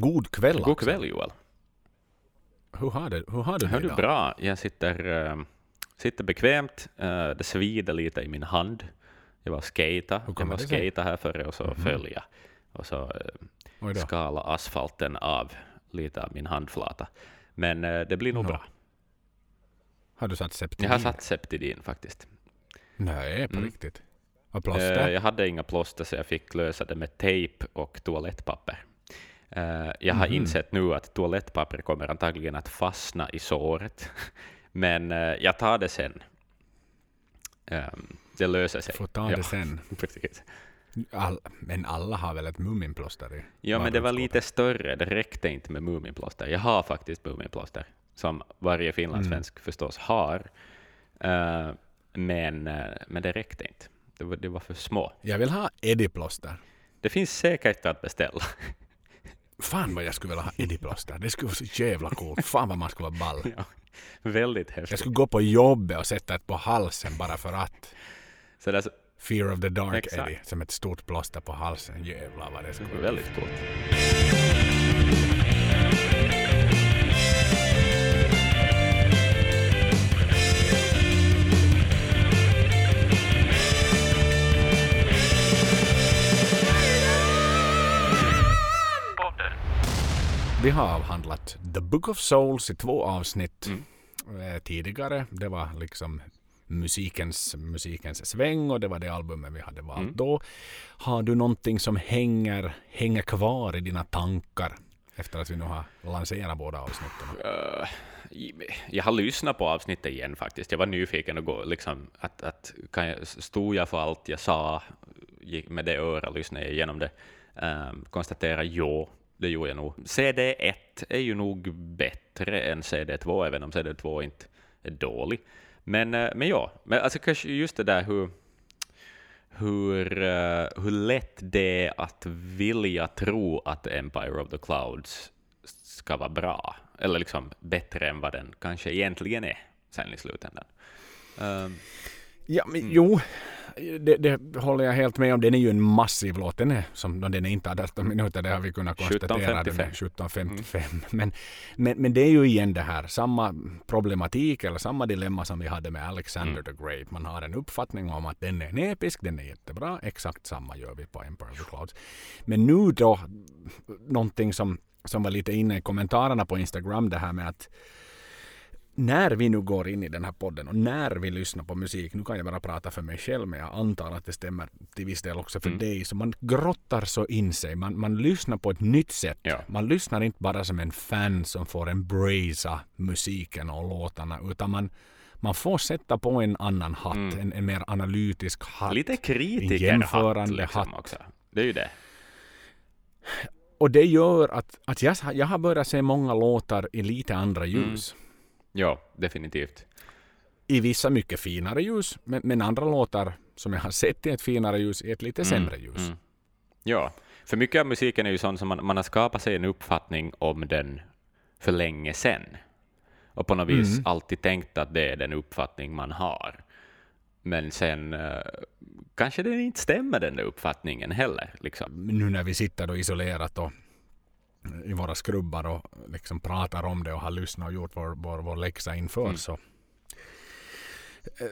God kväll God kväll Joel. Hur har du, hur har du det du idag? bra? Jag sitter, äh, sitter bekvämt. Äh, det svider lite i min hand. Jag var skata. Jag var det skata här före och så föll jag. Och så äh, skala asfalten av lite av min handflata. Men äh, det blir nog Nå, bra. Har du satt septidin? Jag har satt Septidin faktiskt. Nej, på Mm. riktigt. Och Eh, plåster? jag hade inga plåster så jag fick lösa det med tejp och toalettpapper. Eh, jag har Mhm. insett nu att toalettpapper kommer antagligen att fastna i såret, men eh, jag tar det sen. Ehm, det löser sig. Får ta ja, det sen. precis. All, men alla har väl ett Muminplåster i Ja, men det var lite större. Det räckte inte med Muminplåster. Jag har faktiskt Muminplåster, som varje finlandssvensk Mm. förstås har. Eh, men, eh, men det räckte inte. Det var, det var för små. Jag vill ha Eddie-plåster. Det finns säkert att beställa. Fan vad jag skulle vilja ha Eddie-plåster. Det skulle vara så jävla coolt. Fan vad man skulle vara ball. Ja, väldigt Jag häftigt. skulle gå på jobbet och sätta ett på halsen bara för att. Så det är så- Fear of the Dark Exakt. Eddie. Som ett stort plåster på halsen. Jävlar vad det skulle vara. väldigt coolt. Vi har avhandlat The Book of Souls i två avsnitt Mm. eh, tidigare. Det var liksom musikens, musikens sväng och det var det albumet vi hade valt Mm. då. Har du någonting som hänger, hänger kvar i dina tankar efter att vi nu har lanserat båda avsnitten? Eh, jag har lyssnat på avsnittet igen faktiskt. Jag var nyfiken och gå, liksom, att, att kan jag, stod jag för allt jag sa? Gick med det örat lyssnade jag igenom det. Um, konstatera jo, det gjorde jag nog. CD1 är ju nog bättre än CD2, även om CD2 inte är dålig. Men, eh, men ja, men alltså kanske just det där hur hur, eh, hur lätt det är att vilja tro att Empire of the Clouds ska vara bra, eller liksom bättre än vad den kanske egentligen är sen i slutändan. Um, Ja, men jo, det, det håller jag helt med om. Den är ju en massiv låt. Den är, som den är inte 18 minuter, det har vi kunnat konstatera. Den är 17.55. Men, men, men det är ju igen det här, samma problematik eller samma dilemma som vi hade med Alexander the Great. Man har en uppfattning om att den är en episk, den är jättebra. Exakt samma gör vi på Empire of the Clouds. Men nu då, någonting som, som var lite inne i kommentarerna på Instagram, det här med att när vi nu går in i den här podden och när vi lyssnar på musik, nu kan jag bara prata för mig själv men jag antar att det stämmer till viss del också för Mm. dig, så man grottar så in sig, man, man lyssnar på ett nytt sätt. Ja. Man lyssnar inte bara som en fan som får embracea musiken och låtarna, utan man, man får sätta på en annan hatt, Mm. en, en mer analytisk hatt. lite kritiker jämförande liksom hatt. också. Det är ju det. Och det gör att, att jag, jag har börjat se många låtar i lite andra Mm. Ja, definitivt. i vissa mycket finare ljus, men, men andra låtar som jag har sett i ett finare ljus i ett lite sämre ljus. Mm. Ja, för mycket av musiken är ju sånt som man, man har skapat sig en uppfattning om den för länge sedan. Och på något vis Mm. alltid tänkt att det är den uppfattning man har. Men sen eh, kanske det inte stämmer den där uppfattningen heller. Liksom. Nu när vi sitter då isolerat och i våra skrubbar och liksom pratar om det och har lyssnat och gjort vår, vår, vår läxa inför Mm. så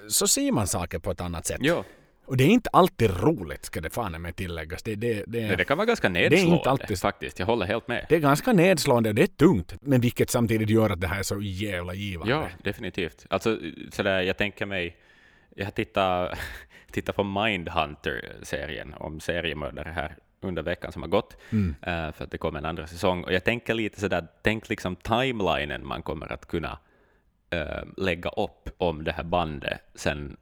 så ser man saker på ett annat sätt. Ja, Och det är inte alltid roligt ska det fan med tilläggas. Det, det, det, men det kan vara ganska är inte nedslående alltid- faktiskt. Jag håller helt med. det är ganska nedslående och det är tungt. Men vilket samtidigt gör att det här är så jävla givande. Ja, definitivt. Alltså, sådär, jag tänker mig... Jag har tittat, tittat på Mindhunter-serien om seriemördare här under veckan som har gått, Mm. eh, för att det kommer en andra säsong. Och jag tänker lite sådär, tänk liksom timelinen man kommer att kunna eh, lägga upp om det här bandet sen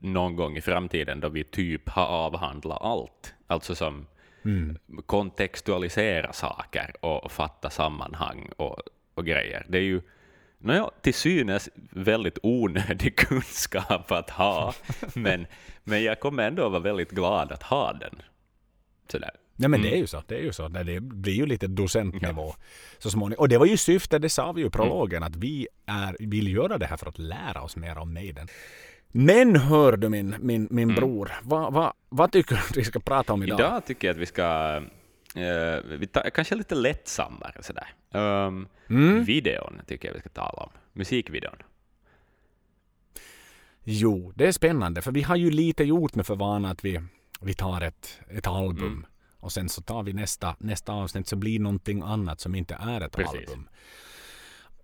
någon gång i framtiden då vi typ har avhandlat allt. Alltså som Mm. kontextualisera saker och fatta sammanhang och, och grejer. Det är ju nåja, till synes väldigt onödig kunskap att ha, men, men jag kommer ändå vara väldigt glad att ha den. Sådär. Nej men Mm. det är ju så. Det är ju så. Det det blir ju lite docentnivå så småningom. Och det var ju syftet, det sa vi ju i prologen, att vi är, vill göra det här för att lära oss mer om Maiden. Men hör du min, min, min Mm. bror, vad, vad, vad tycker du vi ska prata om idag? Idag tycker jag att vi ska uh, vi tar, kanske lite lättsammare sådär. Um, mm. Videon tycker jag vi ska tala om. Musikvideon. Jo, det är spännande för vi har ju lite gjort med för vana att vi, vi tar ett, ett album mm. och sen så tar vi nästa, nästa avsnitt som blir någonting annat som inte är ett Precis. album.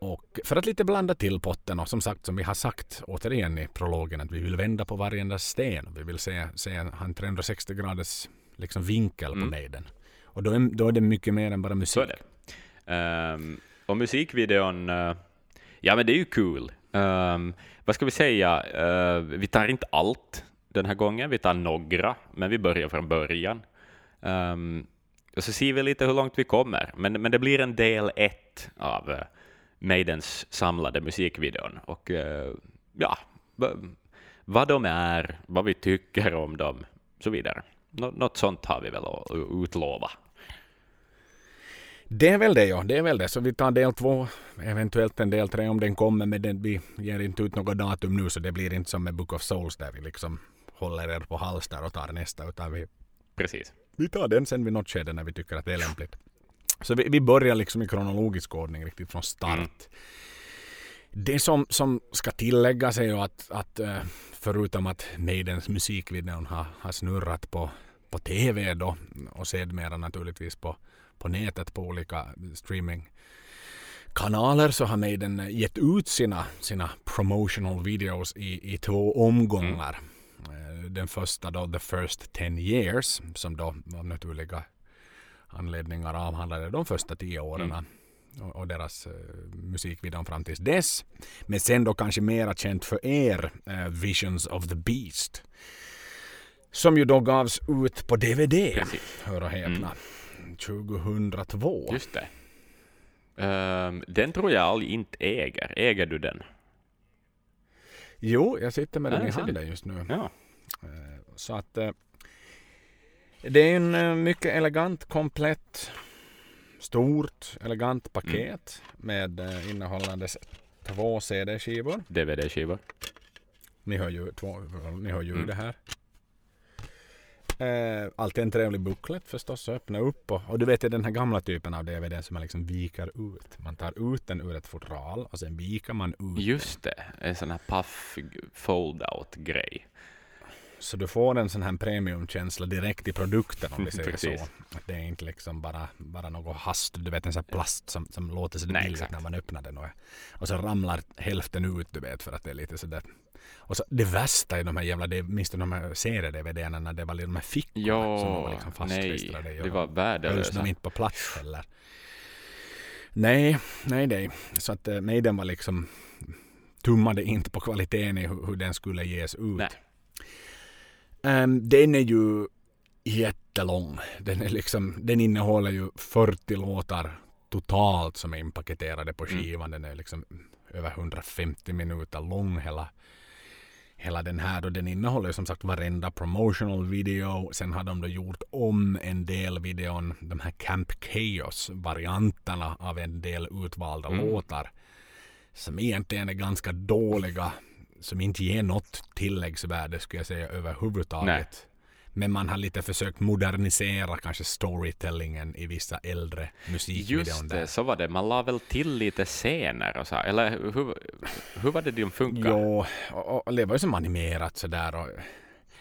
Och för att lite blanda till potten och som sagt som vi har sagt återigen i prologen att vi vill vända på varenda sten. Vi vill se, se en 360 graders liksom vinkel mm. på Maiden. Och då är, då är det mycket mer än bara musik. Så. Um, och musikvideon, uh, ja men det är ju kul. Um, vad ska vi säga, uh, vi tar inte allt den här gången, vi tar några, men vi börjar från början. Um, och så ser vi lite hur långt vi kommer, men, men det blir en del ett av uh, Maidens samlade musikvideon. Och uh, ja, vad de är, vad vi tycker om dem, så vidare. Nå något sånt har vi väl att utlova. Det är väl det ja, det är väl det. Så vi tar del två, eventuellt en del tre om den kommer, men den, vi ger inte ut något datum nu så det blir inte som med Book of Souls där vi liksom håller er på halster och tar nästa, utan vi, Precis. vi tar den sen vid något skede när vi tycker att det är lämpligt. Så vi, vi börjar liksom i kronologisk ordning riktigt från start. Mm. Det som, som ska tilläggas är ju att, att eh, förutom att Maidens musikvideon har, har snurrat på, på TV då och sedermera naturligtvis på på nätet på olika streamingkanaler så har Maiden gett ut sina, sina promotional videos i, i två omgångar. Mm. Den första då The First 10 Years som då av naturliga anledningar avhandlade de första tio åren. Mm. Och, och deras uh, musikvideon fram tills dess. Men sen då kanske mera känt för er uh, Visions of the Beast. Som ju då gavs ut på DVD. Precis. Hör och häpna. Mm. 2002. Just det. Um, den tror jag inte äger. Äger du den? Jo, jag sitter med den i handen just nu. Ja. Uh, så att uh, det är en uh, mycket elegant, komplett, stort, elegant paket mm. med innehållandes två CD-skivor. DVD-skivor. Ni hör ju, två, ni hör ju mm. det här. Eh, alltid en trevlig booklet förstås att öppna upp och, och du vet den här gamla typen av DVD som man liksom viker ut. Man tar ut den ur ett fodral och sen viker man ut Just det, en sån här puff fold-out grej. Så du får en sån här premiumkänsla direkt i produkten om vi säger så. Att det är inte liksom bara, bara något hast, du vet en sån här plast som, som låter så billigt när man öppnar den och, och så ramlar hälften ut du vet för att det är lite sådär och så det värsta i de här jävla, minns du de här serier-DVDerna när det var de här fickorna jo, som var liksom fastklistrade nej, det var värdelösa. Hölls de inte på plats heller. Nej, nej, nej. Så att uh, nej, den var liksom tummade inte på kvaliteten i hur, hur den skulle ges ut. Nej. Um, den är ju jättelång. Den, är liksom, den innehåller ju 40 låtar totalt som är inpaketerade på mm. skivan. Den är liksom över 150 minuter lång hela, hela den här och den innehåller som sagt varenda promotional video. Sen har de då gjort om en del videon, de här Camp Chaos varianterna av en del utvalda mm. låtar som egentligen är ganska dåliga som inte ger något tilläggsvärde skulle jag säga överhuvudtaget. Nej. Men man har lite försökt modernisera kanske storytellingen i vissa äldre musikvideon. Just det, så var det. Man la väl till lite scener och så, eller hur, hur var det de funkar? Jo, och, och det var ju som animerat sådär. Och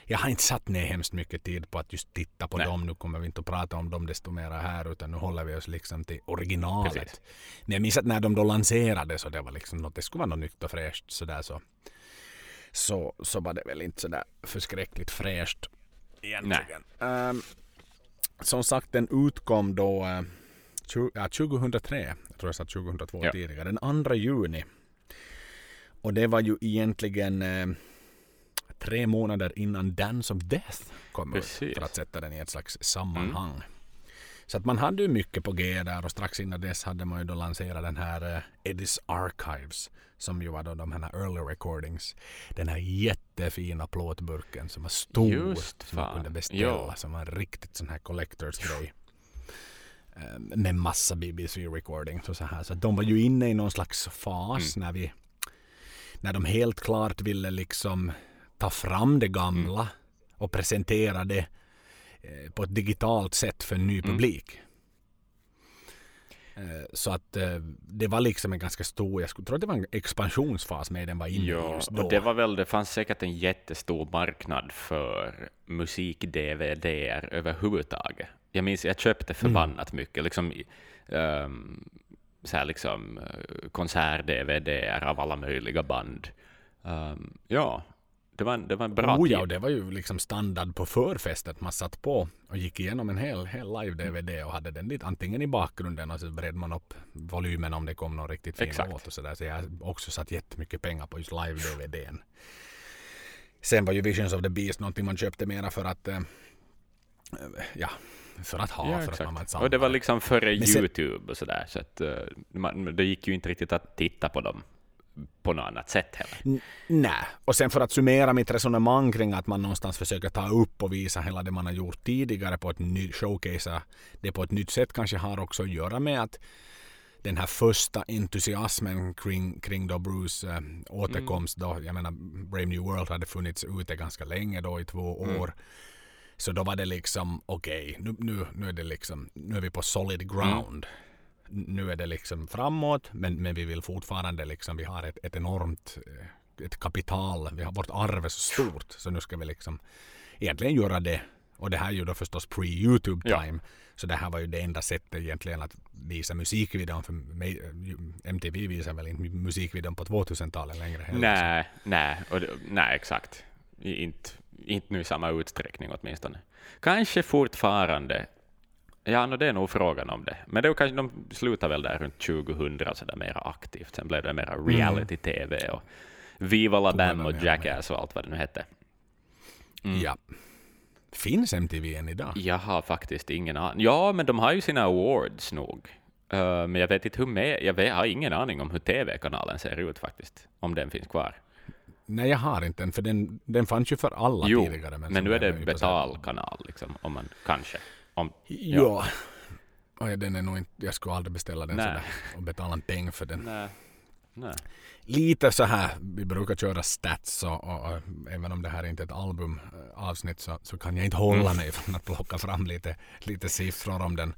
jag har inte satt ner hemskt mycket tid på att just titta på Nej. dem. Nu kommer vi inte att prata om dem desto mer här utan nu håller vi oss liksom till originalet. Precis. Men jag minns att när de då lanserades och det var liksom något, det skulle vara något nytt och fräscht sådär så, så, så var det väl inte sådär förskräckligt fräscht egentligen. Um, som sagt, den utkom då uh, ja, 2003. Jag tror jag sa 2002 ja. tidigare. Den 2 juni. Och det var ju egentligen uh, tre månader innan Dance of Death kom Precis. ut. För att sätta den i ett slags sammanhang. Mm. Så att man hade ju mycket på G där och strax innan dess hade man ju då lanserat den här uh, Eddie's Archives som ju var då de här early recordings. Den här jättefina plåtburken som var stor Just som man kunde beställa jo. som var en riktigt sån här collectors grej. Uh, med massa BBC recordings och så här. Så de var ju inne i någon slags fas mm. när vi när de helt klart ville liksom ta fram det gamla mm. och presentera det eh, på ett digitalt sätt för en ny mm. publik. Eh, så att eh, det var liksom en ganska stor, jag skulle tro att det var en expansionsfas med den var inne ja, just då. Och det var väl, det fanns säkert en jättestor marknad för musik-DVD överhuvudtaget. Jag minns, jag köpte mm. förbannat mm. mycket, liksom, um, så här liksom eh, konsert-DVD av alla möjliga band. Um, ja, det var, en, det var en bra oh, ja, det var ju liksom standard på förfestet. Man satt på och gick igenom en hel, hel live-DVD och hade den lite antingen i bakgrunden och så bred man upp volymen om det kom någon riktigt fin Exakt. låt och sådär. Så jag har också satt jättemycket pengar på just live-DVDn. Sen var ju Visions of the Beast någonting man köpte mera för att äh, ja, för att ha. Ja, för att man och det var liksom före sen, Youtube och sådär. Så att, uh, man, det gick ju inte riktigt att titta på dem på något annat sätt heller. Nej, och sen för att summera mitt resonemang kring att man någonstans försöker ta upp och visa hela det man har gjort tidigare på ett nytt showcase det på ett nytt sätt kanske har också att göra med att den här första entusiasmen kring, kring då Bruce äh, återkomst mm. då, jag menar Brave New World hade funnits ute ganska länge då i två mm. år. Så då var det liksom okej, okay, nu, nu, nu är det liksom, nu är vi på solid ground. Mm nu är det liksom framåt men, men vi vill fortfarande liksom, vi har ett, ett enormt eh, ett kapital, vi har vårt arv är så stort så nu ska vi liksom egentligen göra det och det här är ju då förstås pre-Youtube time. Ja. Så det här var ju det enda sättet egentligen att visa musikvideon. För mig, eh, MTV visar väl inte musikvideon på 2000-talet längre heller. Nej, nej, och det, nej exakt. Inte, inte nu i samma utsträckning åtminstone. Kanske fortfarande Ja, no, det är nog frågan om det. Men då kanske de slutar väl där runt 2000 så där mera aktivt. Sen blev det mera mm. reality-tv och Viva la Bam och Jackass och allt vad det nu hette. Mm. Ja. Finns MTV än idag? Jag har faktiskt ingen aning. Ja, men de har ju sina awards nog. Uh, men jag vet inte hur med, jag vet, har ingen aning om hur TV-kanalen ser ut faktiskt, om den finns kvar. Nej, jag har inte den, för den, den fanns ju för alla jo, tidigare. Men, men nu är det betalkanal, liksom, om man kanske. Om, ja. ja. den är nog inte, jag skulle aldrig beställa den sådär och betala en peng för den. Nej. Nej. Lite så här, vi brukar köra stats och, och, och, även om det här inte är ett albumavsnitt så, så kan jag inte hålla mm. mig från att plocka fram lite, lite siffror om den.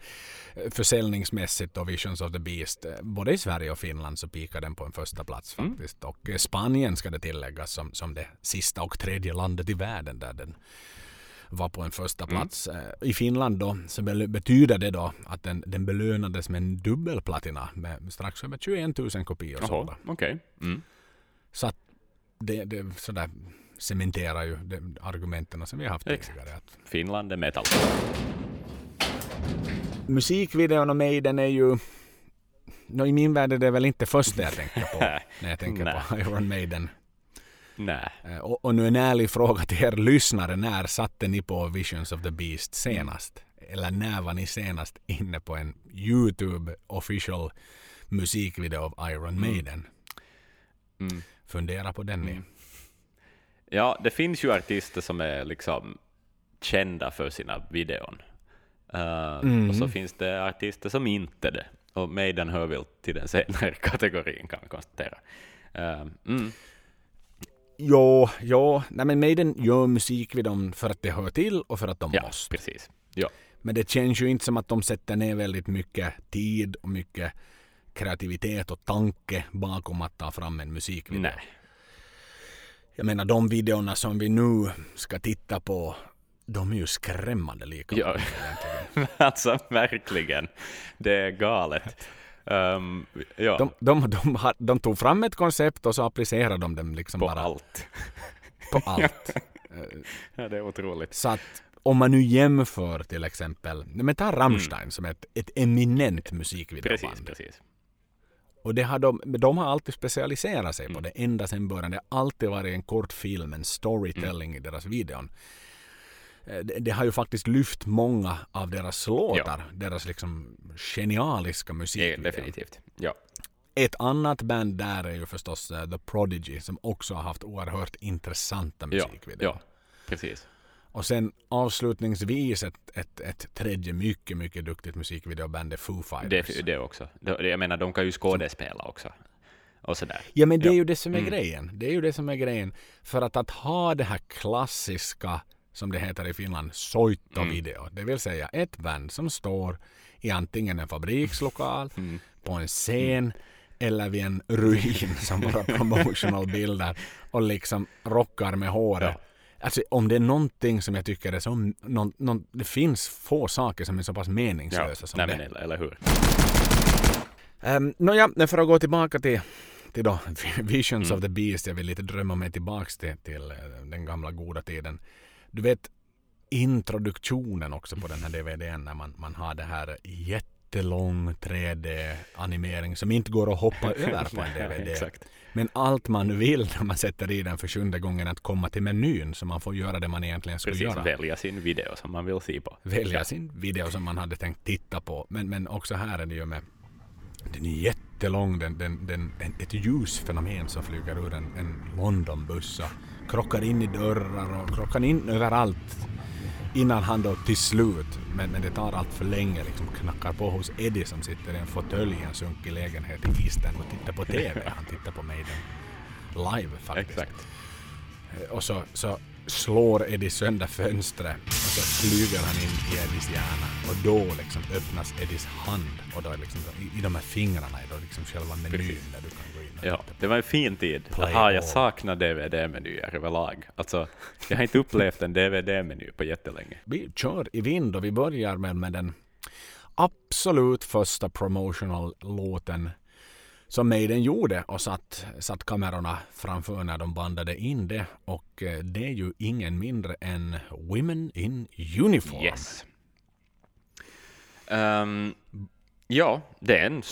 Försäljningsmässigt och Visions of the Beast, både i Sverige och Finland så pikar den på en första plats mm. faktiskt. Mm. Och Spanien ska det tilläggas som, som det sista och tredje landet i världen där den var på en första mm. plats. Mm. I Finland då så betyder det då att den, den belönades med en dubbelplatina med strax över 21 000 kopior sålda. Okay. Mm. Så att det, det sådär cementerar ju de argumenten som vi har haft tidigare. Att Finland är metal. Musikvideon och Maiden är ju No, I min värld är det väl inte första jag tänker på när jag tänker på Iron Maiden. Nej. Eh, och, och, nu en ärlig fråga till er lyssnare. När satte ni på Visions of the Beast senast? Eller när var ni senast inne på en YouTube official musikvideo av Iron mm. Maiden? Mm. Fundera på den ni. Mm. Ja, det finns ju artister som är liksom kända för sina videon. Uh, mm. Och så finns det artister som inte är det. Och Maiden hör väl till den senare kategorin kan man konstatera. Uh, mm. Jo, jo. Nej, men Maiden gör musik vid dem för att det hör till och för att de ja, måste. Precis. Ja. Men det känns ju inte som att de sätter ner väldigt mycket tid och mycket kreativitet och tanke bakom att ta fram en musikvideo. Nej. Jag menar de videorna som vi nu ska titta på de är ju skrämmande lika. Ja, alltså verkligen. Det är galet. Um, ja. de, de, de, de, tog fram ett koncept och så applicerade de dem liksom på bara. allt. På allt. ja, det är otroligt. Så att om man nu jämför till exempel, men ta Rammstein mm. som ett, ett eminent musikvideoband. Precis, precis. Och det har de, de har alltid specialiserat sig mm. på det ända sedan början. Det har alltid varit en kortfilm, en storytelling mm. i deras videon. Eh, det, det, har ju faktiskt lyft många av deras låtar, ja. deras liksom genialiska musik. Ja, definitivt. Ja. Ett annat band där är ju förstås uh, The Prodigy som också har haft oerhört intressanta musikvideor. Ja, precis. Och sen avslutningsvis ett, ett, ett tredje mycket, mycket duktigt musikvideoband är Foo Fighters. Det, det också. Jag menar, de kan ju skådespela också. Och sådär. Ja, men det är ju det som är mm. grejen. Det är ju det som är grejen. För att, att ha det här klassiska som det heter i Finland, soittovideo. Mm. Det vill säga ett band som står i antingen en fabrikslokal, mm. på en scen mm. eller vid en ruin som våra promotional bilder och liksom rockar med håret. Ja. Alltså om det är någonting som jag tycker är så, någon, någon, det finns få saker som är så pass meningslösa ja. som Nej, det. Men, eller hur? Um, Nåja, för att gå tillbaka till, till då, Visions mm. of the Beast. Jag vill lite drömma mig tillbaka till, till eh, den gamla goda tiden. Du vet introduktionen också på den här DVDn när man, man har det här jättelång 3D-animering som inte går att hoppa över på en DVD. Men allt man vill när man sätter i den för sjunde gången att komma till menyn så man får göra det man egentligen skulle Precis, göra. välja sin video som man vill se på. Välja sin video som man hade tänkt titta på. Men, men också här är det ju med den är jättelång, den, den, den, ett ljusfenomen som flyger ur en, en Londonbuss krockar in i dörrar och krockar in överallt innan han då till slut, men, men det tar allt för länge, liksom knackar på hos Eddie som sitter i en fåtölj i en sunkig lägenhet i East End och tittar på TV. Han tittar på Maiden live faktiskt. Exakt. Eh, och så, så slår Eddie sönder fönstret och så flyger han in i Eddies hjärna och då liksom öppnas Eddies hand och då liksom, i, i de här fingrarna är då liksom själva menyn där du kan Ja, det var en fin tid. Aha, jag saknar DVD-menyer överlag. Alltså, jag har inte upplevt en DVD-meny på jättelänge. Vi kör i vind och vi börjar med, med den absolut första promotional låten som Maiden gjorde och satt, satt kamerorna framför när de bandade in det. Och eh, det är ju ingen mindre än Women in Uniform. Yes. Um, ja, det är en...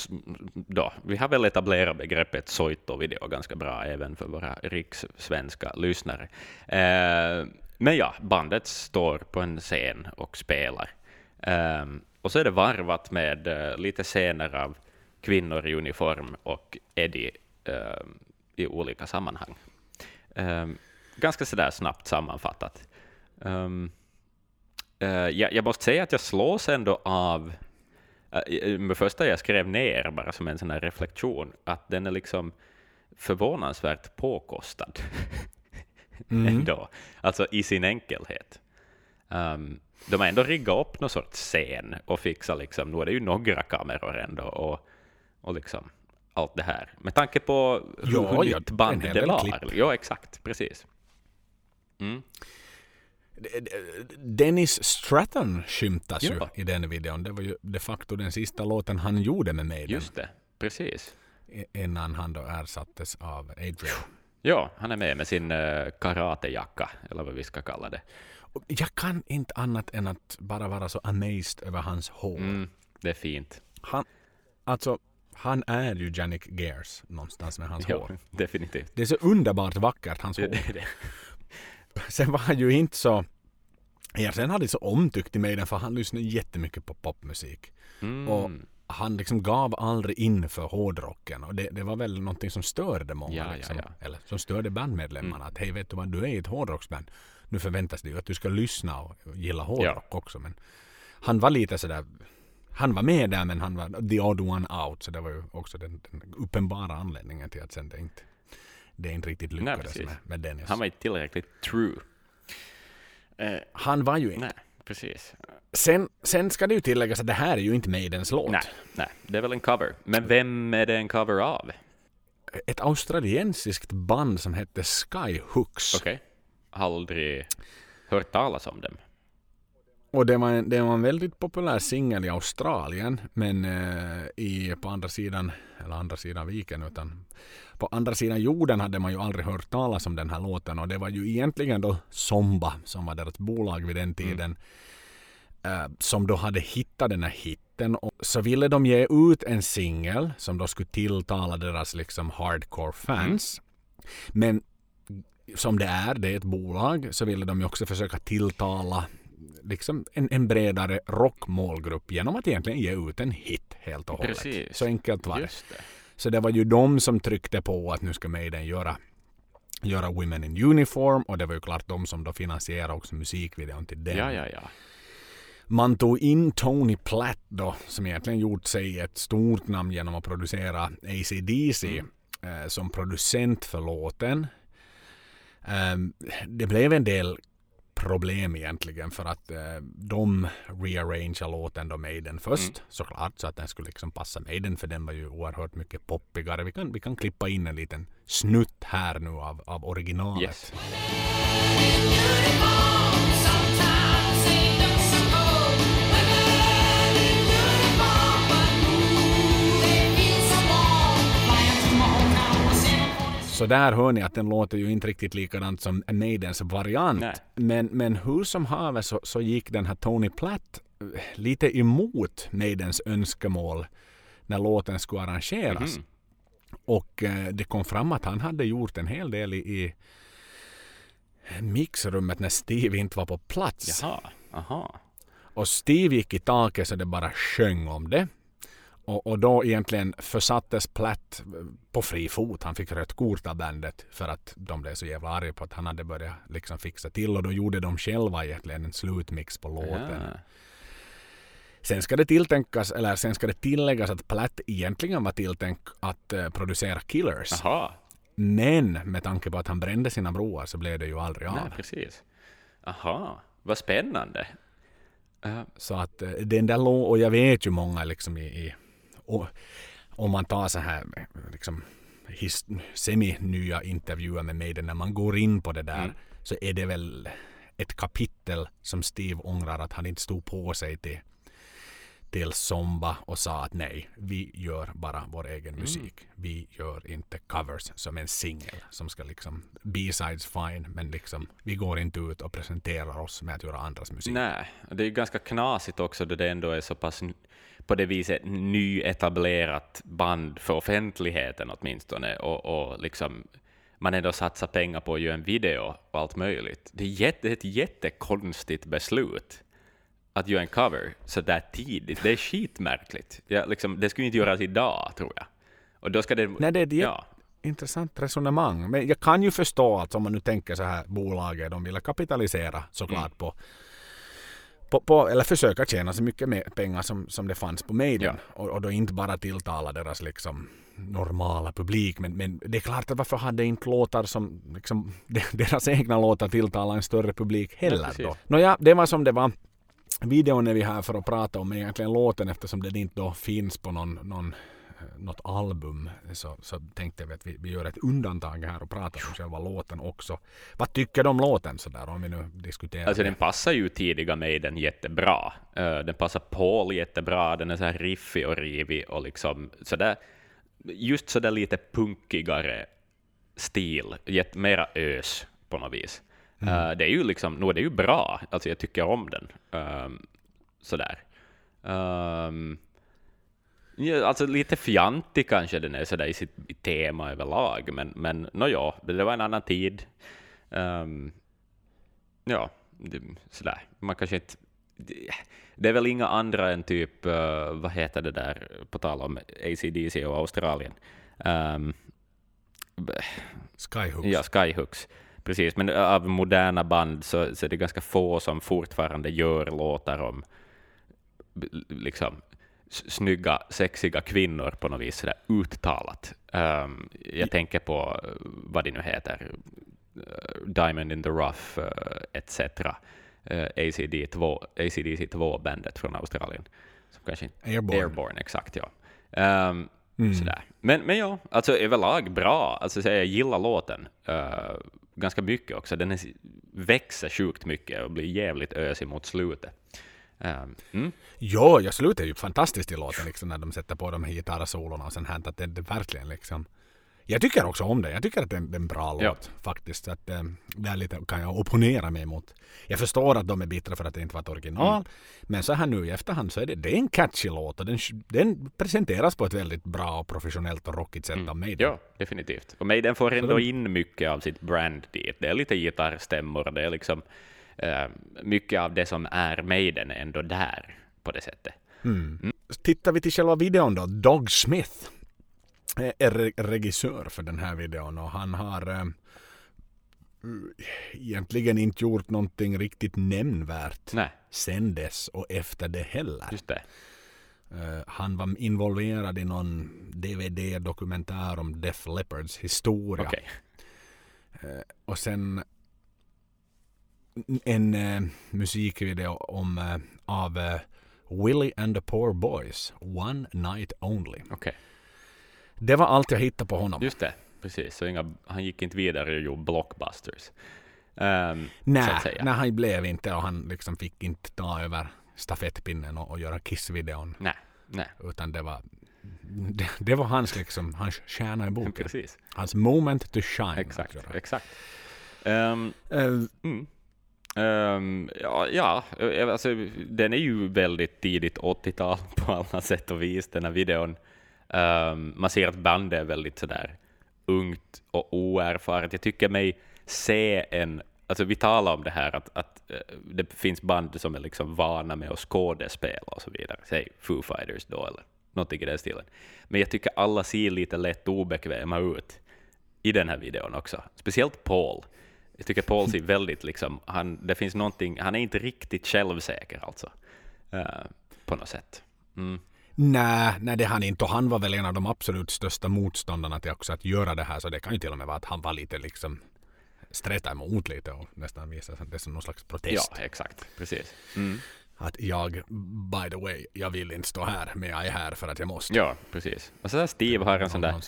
Då, vi har väl etablerat begreppet soito-video ganska bra även för våra rikssvenska lyssnare. Eh, men ja, bandet står på en scen och spelar. Eh, och så är det varvat med eh, lite scener av kvinnor i uniform och Eddie eh, i olika sammanhang. Eh, ganska sådär snabbt sammanfattat. Ehm, eh, jag, jag, måste säga att jag slås ändå av, med första jag skrev ner bara som en sån här reflektion, att den är liksom förvånansvärt påkostad. Mm. ändå. Alltså i sin enkelhet. Um, de har ändå riggat upp någon sorts scen och fixat liksom, nu är det ju några kameror ändå och och liksom allt det här. Med tanke på hur, ja, nytt band det var. Ja, exakt. Precis. Mm. Dennis Stratton skymtas ja. ju i den videon. Det var ju de facto den sista låten han gjorde med Maiden. Just det, precis. Innan han då ersattes av Adrian. Ja, han är med med sin uh, karatejacka, eller vad vi ska kalla det. Jag kan inte annat än att bara vara så amazed över hans hår. Mm, det är fint. Han, alltså, han är ju Janik Gears någonstans med hans ja, hår. Definitivt. Det är så underbart vackert, hans hår. Det, det. Sen var han ju inte så... Ja, sen hade så omtyckt i mig för han lyssnade jättemycket på popmusik. Mm. Och han liksom gav aldrig in för hårdrocken och det, det var väl någonting som störde många. Ja, liksom. ja. Eller som störde bandmedlemmarna. Mm. Att hej, vet du vad, du är i ett hårdrocksband. Nu förväntas det ju att du ska lyssna och gilla hårdrock också. Men han var lite sådär han var med där men han var the odd one out. Så det var ju också den, den uppenbara anledningen till att sen det inte, det inte riktigt lyckades nej, med, med Dennis. Han var inte tillräckligt true. Eh, han var ju inte. Nej, precis. Sen, sen ska det ju tilläggas att det här är ju inte Maidens låt. Nej, nej, det är väl en cover. Men vem är det en cover av? Ett australiensiskt band som hette Skyhooks. Okej. Okay. Aldrig hört talas om dem. Och det var, en, det var en väldigt populär singel i Australien, men eh, i, på andra sidan, eller andra sidan viken, utan på andra sidan jorden hade man ju aldrig hört talas om den här låten och det var ju egentligen då Somba som var deras bolag vid den mm. tiden mm. som då hade hittat den här hitten och så ville de ge ut en singel som då skulle tilltala deras liksom hardcore fans. Mm. Men som det är, det är ett bolag, så ville de ju också försöka tilltala liksom en, en bredare rockmålgrupp genom att egentligen ge ut en hit helt och hållet. Precis. Så enkelt var det. Så det var ju de som tryckte på att nu ska Maiden göra göra Women in Uniform och det var ju klart de som då finansierade också musikvideon till den. Ja, ja, ja. Man tog in Tony Platt då som egentligen gjort sig ett stort namn genom att producera ACDC mm. eh, som producent för låten. Um, det blev en del problem egentligen för att eh, de rearrangeade låten då Maiden först mm. såklart så att den skulle liksom passa Maiden för den var ju oerhört mycket poppigare. Vi kan, vi kan klippa in en liten snutt här nu av, av originalet. Yes. Så där hör ni att den låter ju inte riktigt likadant som Maidens variant. Men, men hur som haver så, så gick den här Tony Platt eh, lite emot Maidens önskemål när låten skulle arrangeras. Mm. Och eh, det kom fram att han hade gjort en hel del i, i mixrummet när Steve inte var på plats. Jaha, aha. Och Steve gick i taket så det bara sjöng om det. Och, och, då egentligen försattes Platt på fri fot. Han fick rött kort av bandet för att de blev så jävla arga på att han hade börjat liksom fixa till och då gjorde de själva egentligen en slutmix på låten. Ja. Sen ska det tilltänkas, eller sen ska det tilläggas att Platt egentligen var tilltänkt att uh, producera Killers. Aha. Men med tanke på att han brände sina broar så blev det ju aldrig av. Nej, precis. Aha, vad spännande. Uh. Så att uh, den där låten, och jag vet ju många liksom i, i och om man tar så här liksom, semi-nya intervjuer med mig när man går in på det där mm. så är det väl ett kapitel som Steve ångrar att han inte stod på sig till till Zomba och sa att nej, vi gör bara vår egen mm. musik. Vi gör inte covers som en singel som ska liksom B-sides fine, men liksom vi går inte ut och presenterar oss med att göra andras musik. Nej, det är ganska knasigt också då det ändå är så pass på det viset nyetablerat band för offentligheten åtminstone och, och liksom man ändå satsar pengar på att göra en video och allt möjligt. Det är, jätte, ett jättekonstigt beslut att göra en cover så där tidigt. Det är skitmärkligt. Ja, liksom, det skulle inte göras idag, tror jag. Och då ska det... Nej, det är ett ja. intressant resonemang. Men jag kan ju förstå att om man nu tänker så här, bolaget, de vill kapitalisera såklart mm. på på, på, eller försöka tjäna så mycket mer pengar som, som det fanns på Maiden. Ja. Och, och då inte bara tilltala deras liksom normala publik. Men, men det är klart att varför hade inte låtar som liksom, deras egna låtar tilltala en större publik heller ja, då? Nåja, det var som det var. Videon är vi här för att prata om egentligen låten eftersom den inte då finns på någon, någon något album så, så tänkte vi att vi, vi gör ett undantag här och pratar om själva låten också. Vad tycker du om låten sådär om vi nu diskuterar? Alltså den passar ju tidiga Maiden jättebra. Uh, den passar Paul jättebra, den är så här riffig och rivig och liksom sådär, just sådär lite punkigare stil, mera ös på något vis. Mm. Uh, det är ju liksom, är det ju bra, alltså jag tycker om den. Um, sådär. Um, Ja, alltså lite fjantig kanske den är sådär i sitt tema överlag, men, men no, ja, det var en annan tid. Um, ja, det, sådär. Man kanske inte... Det, det är väl inga andra än typ, uh, vad heter det där, på tal om ACDC och Australien. Um, Skyhooks. Ja, Skyhooks. Precis, men av moderna band så, så är det ganska få som fortfarande gör låtar om liksom snygga, sexiga kvinnor på något vis sådär uttalat. Um, jag tänker på uh, vad det nu heter, uh, Diamond in the Rough uh, etc. Uh, ACD2, ACDC2-bandet från Australien. Som kanske inte, Airborne. Airborne, exakt ja. Um, mm. sådär. Men, men ja, alltså överlag bra. Alltså, så jag gillar låten uh, ganska mycket också. Den är, växer sjukt mycket och blir jävligt ösig mot slutet. Um, mm. Jo, jag slutar ju fantastiskt i låten liksom, när de sätter på de här gitarrsolona och sen här att det, det verkligen liksom jag tycker också om det. Jag tycker att det är en, bra ja. låt faktiskt. Så att, eh, där lite kan jag opponera mig mot. Jag förstår att de är bittra för att det inte var ett original. Mm. Men så här nu i efterhand så är det, det är en catchy låt och den, den presenteras på ett väldigt bra och professionellt och rockigt sätt mm. av Maiden. Ja, definitivt. Och Maiden får ändå den... in mycket av sitt brand dit. Det är lite gitarrstämmor, det är liksom uh, mycket av det som är Maiden ändå där på det sättet. Mm. Mm. Tittar vi till själva videon då, Dog Smith är regissör för den här videon och han har äh, egentligen inte gjort någonting riktigt nämnvärt Nej. sen dess och efter det heller. Just det. Uh, han var involverad i någon DVD-dokumentär om Def Leppards historia. Okay. Och sen en musikvideo om, av Willie and the Poor Boys, One Night Only. Okay. Det var allt jag hittade på honom. Just det, precis. Så inga, han gick inte vidare och gjorde blockbusters. Um, nej, nej, han blev inte och han liksom fick inte ta över stafettpinnen och, och göra Kiss-videon. Nej, nej. Utan det var det, det, var hans liksom, hans stjärna i boken. Precis. Hans moment to shine. Exakt, exakt. Um, uh, mm. Um, ja, ja, eh, alltså, den är ju väldigt tidigt 80-tal på alla sätt och vis, den här videon. Um, man ser att bandet är väldigt sådär ungt och oerfaret. Jag tycker mig se en... Alltså vi talar om det här att, att uh, det finns band som är liksom vana med att skådespela och så vidare. Säg Foo Fighters då, eller någonting i den stilen. Men jag tycker alla ser lite lätt obekväma ut i den här videon också. Speciellt Paul. Jag tycker Paul ser väldigt liksom, han, det finns någonting, han är inte riktigt självsäker alltså. Uh, på något sätt. Mm. Nej, nej, det han inte. Och han var väl en av de absolut största motståndarna till också att göra det här. Så det kan ju till och med vara att han var lite liksom streta emot lite och nästan visa det som någon slags protest. Ja, exakt. Precis. Mm. Att jag, by the way, jag vill inte stå här, men jag är här för att jag måste. Ja, precis. Och så där Steve har en sån där...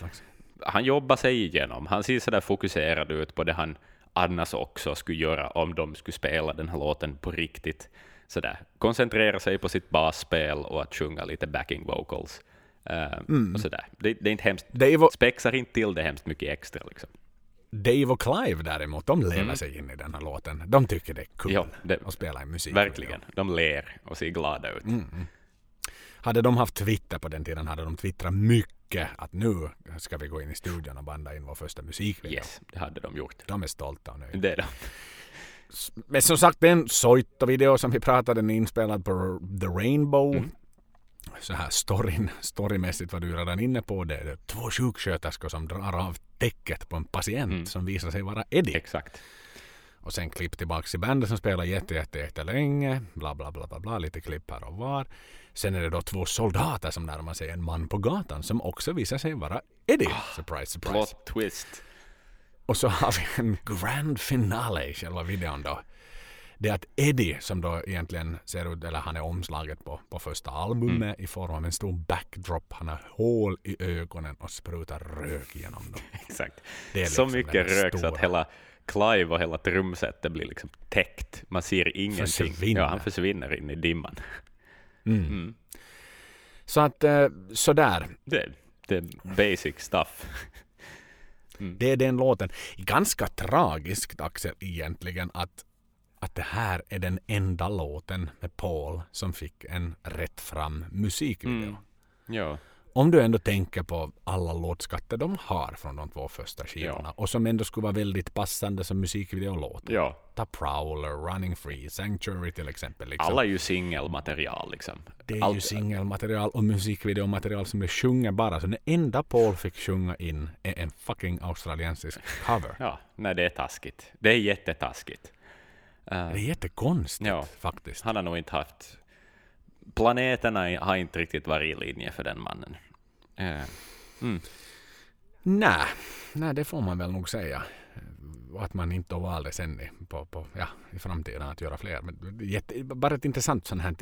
Han jobbar sig igenom. Han ser sådär fokuserad ut på det han annars också skulle göra om de skulle spela den här låten på riktigt. Sådär. Koncentrera sig på sitt basspel och att sjunga lite backing vocals. Uh, mm. och sådär. Det, det, är inte hemskt, Dave spexar inte till det hemskt mycket extra. Liksom. Dave och Clive däremot, de lever mm. sig in i den här låten. De tycker det är kul ja, att spela i musik. Verkligen. De ler och ser glada ut. Mm. Hade de haft Twitter på den tiden hade de twittrat mycket att nu ska vi gå in i studion och banda in vår första musikvideo. Yes, det hade de gjort. De är stolta och nöjda. Det är de. Men som sagt, den Soito-video som vi pratade, den är inspelad på The Rainbow. Mm. Så här storyn, storymässigt var du redan inne på det. det är två sjuksköterskor som drar av täcket på en patient mm. som visar sig vara Eddie. Exakt. Och sen klipp tillbaka till bandet som spelar jätte, jätte, jätte länge. Bla, bla, bla, bla, bla. Lite klipp här och var. Sen är det då två soldater som närmar sig en man på gatan som också visar sig vara Eddie. Oh, surprise, surprise. Plot twist. Och så har vi en grand finale i själva videon då. Det är att Eddie som då egentligen ser ut, eller han är omslaget på, på första albumet mm. i form av en stor backdrop. Han har hål i ögonen och sprutar rök genom dem. Exakt. Liksom så mycket rök stora. så att hela Clive och hela trumsetet blir liksom täckt. Man ser ingenting. Försvinner. Ja, han försvinner in i dimman. Mm. Mm. Så att eh, sådär. Det, det är basic stuff. Mm. Det är den låten. Ganska tragiskt Axel egentligen att, att det här är den enda låten med Paul som fick en rätt fram musikvideo. Mm. Ja om du ändå tänker på alla låtskatter de har från de två första skivorna ja. och som ändå skulle vara väldigt passande som musikvideolåtar. Ja. Ta Prowler, Running Free, Sanctuary till exempel. Liksom. Alla är ju singelmaterial liksom. Det är Allt... ju singelmaterial och musikvideomaterial som det sjunger bara. Så det enda Paul fick sjunga in är en fucking australiensisk cover. ja, nej det är taskigt. Det är jättetaskigt. Uh, det är jättekonstigt ja, faktiskt. Han har nog inte haft planeterna har inte riktigt varit i linje för den mannen. Eh, mm. Nej, nej, det får man väl nog säga. att man inte valde sen på, på, ja, i framtiden att göra fler. Men jätte, bara ett intressant sånt här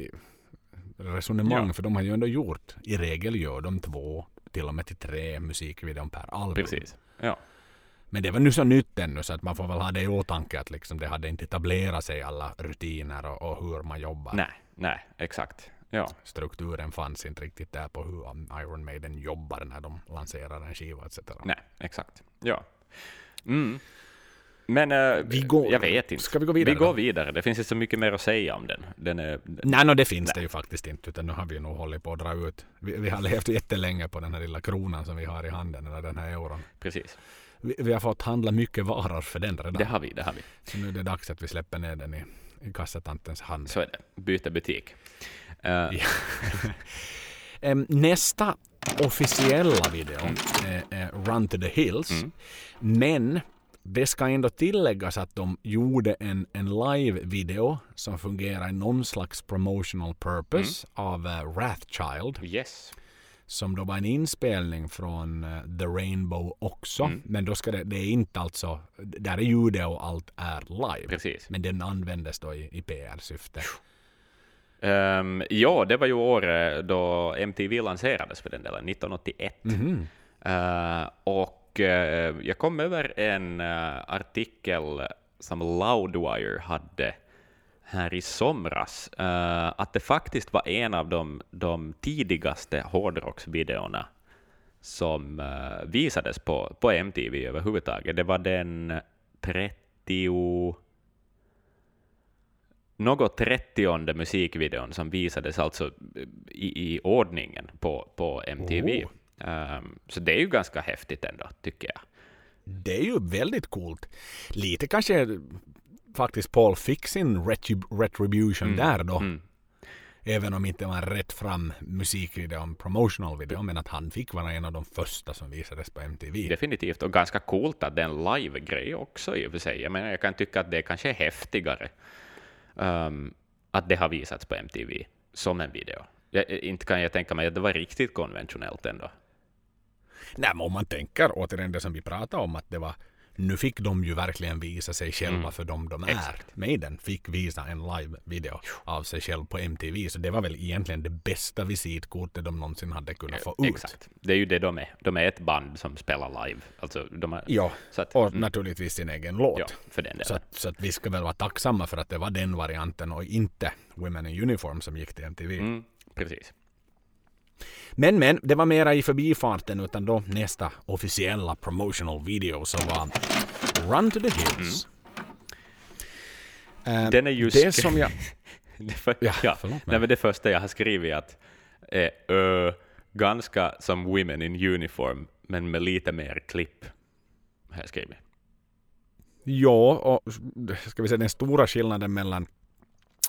resonemang, ja. för de har ju ändå gjort, i regel gör de två, till och med till tre musikvideon per album. Precis, ja. Men det var nu så nytt ännu så att man får väl ha det i åtanke att liksom det hade inte etablerat sig alla rutiner och, och hur man jobbar. Nej, nej, exakt. Ja. Strukturen fanns inte riktigt där på hur Iron Maiden jobbar när de lanserar en skiva etc. Nej, exakt. Ja. Mm. Men uh, vi går, jag vet inte. Ska vi gå vidare? Vi går vidare. Det finns inte så mycket mer att säga om den. den, är, den nej, no, det finns nej. det ju faktiskt inte. Utan nu har vi nog hållit på att dra ut. Vi, vi har levt jättelänge på den här lilla kronan som vi har i handen, eller den här euron. Precis. Vi, vi, har fått handla mycket varor för den redan. Det har vi, det har vi. Så nu är det dags att vi släpper ner den i, i kassatantens hand. Så är det. Byta butik. Uh. Nästa officiella video är, är Run to the Hills. Mm. Men det ska ändå tilläggas att de gjorde en, en live-video som fungerar i någon slags promotional purpose mm. av uh, Wrathchild. Yes. Som då var en inspelning från uh, The Rainbow också. Mm. Men då ska det, det är inte alltså, där är ljudet och allt är live. Precis. Men den användes då i, i PR-syfte. Um, ja, det var ju året då MTV lanserades för den delen, 1981. Mm uh, och uh, jag kom över en uh, artikel som Loudwire hade här i somras, uh, att det faktiskt var en av de, de tidigaste hårdrocksvideorna som uh, visades på, på MTV överhuvudtaget. Det var den 30 något trettionde musikvideon som visades alltså i, i ordningen på, på MTV. Oh. Um, så det är ju ganska häftigt ändå, tycker jag. Det är ju väldigt coolt. Lite kanske faktiskt Paul fick sin retribution mm. där då. Mm. Även om inte var rätt fram musikvideo, promotional video, men att han fick vara en av de första som visades på MTV. Definitivt, och ganska coolt att det är en live-grej också i och för sig. Jag menar, jag kan tycka att det kanske är häftigare um, att det har visats på MTV som en video. Jag, inte kan jag tänka mig att det var riktigt konventionellt ändå. Nej, men om man tänker återigen det som vi pratade om, att det var nu fick de ju verkligen visa sig själva mm. för dem de är. Exakt. Maiden fick visa en live-video av sig själv på MTV, så det var väl egentligen det bästa visitkortet de någonsin hade kunnat få ut. Exakt. Det är ju det de är. De är ett band som spelar live. Alltså, de är, ja, att, och mm. naturligtvis sin egen låt. Ja, för den så, att, så att vi ska väl vara tacksamma för att det var den varianten och inte Women in Uniform som gick till MTV. Mm, precis. Men men, det var mera i förbifarten utan då nästa officiella promotional video som var Run to the Hills. Mm. Uh, Den är ju det som jag... det, för... ja, ja. Nej, men det första jag har skrivit att är uh, ganska som Women in Uniform, men med lite mer klipp. Har jag skrivit. Ja, och ska vi säga den stora skillnaden mellan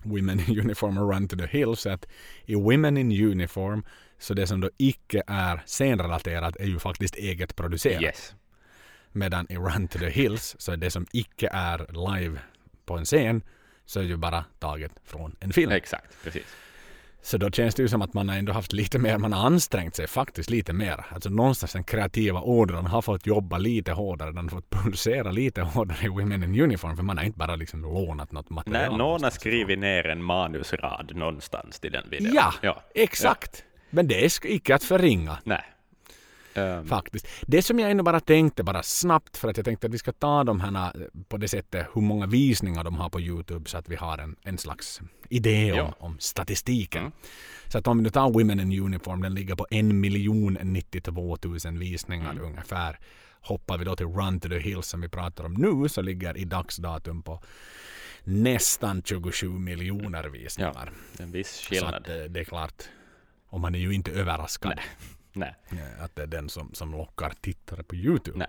Women in Uniform och Run to the Hills att i Women in Uniform så det som då icke är scenrelaterat är ju faktiskt eget producerat. Yes. Medan i Run to the Hills så är det som icke är live på en scen så är ju bara taget från en film. Exakt, precis. Så då känns det ju som att man har ändå haft lite mer, man har ansträngt sig faktiskt lite mer. Alltså någonstans den kreativa ådran har fått jobba lite hårdare, den har fått producera lite hårdare i Women in Uniform, för man har inte bara liksom lånat något material. Nej, någon har skrivit ner en manusrad någonstans till den videon. Ja, ja. exakt. Ja. Men det är icke att förringa. Nej. Um. Faktiskt. Det som jag ändå bara tänkte bara snabbt för att jag tänkte att vi ska ta de här eh, på det sättet hur många visningar de har på Youtube så att vi har en, en slags idé om, om statistiken. Mm. Så att om vi nu tar Women in Uniform, den ligger på 1 92 000 visningar mm. ungefär. Hoppar vi då till Run to the Hills som vi pratar om nu så ligger i dagsdatum på nästan 27 miljoner visningar. Ja, en viss skillnad. Så att, eh, det är klart, och man är ju inte överraskad. Nej. Nej. Att det är den som, som lockar tittare på Youtube. Nej.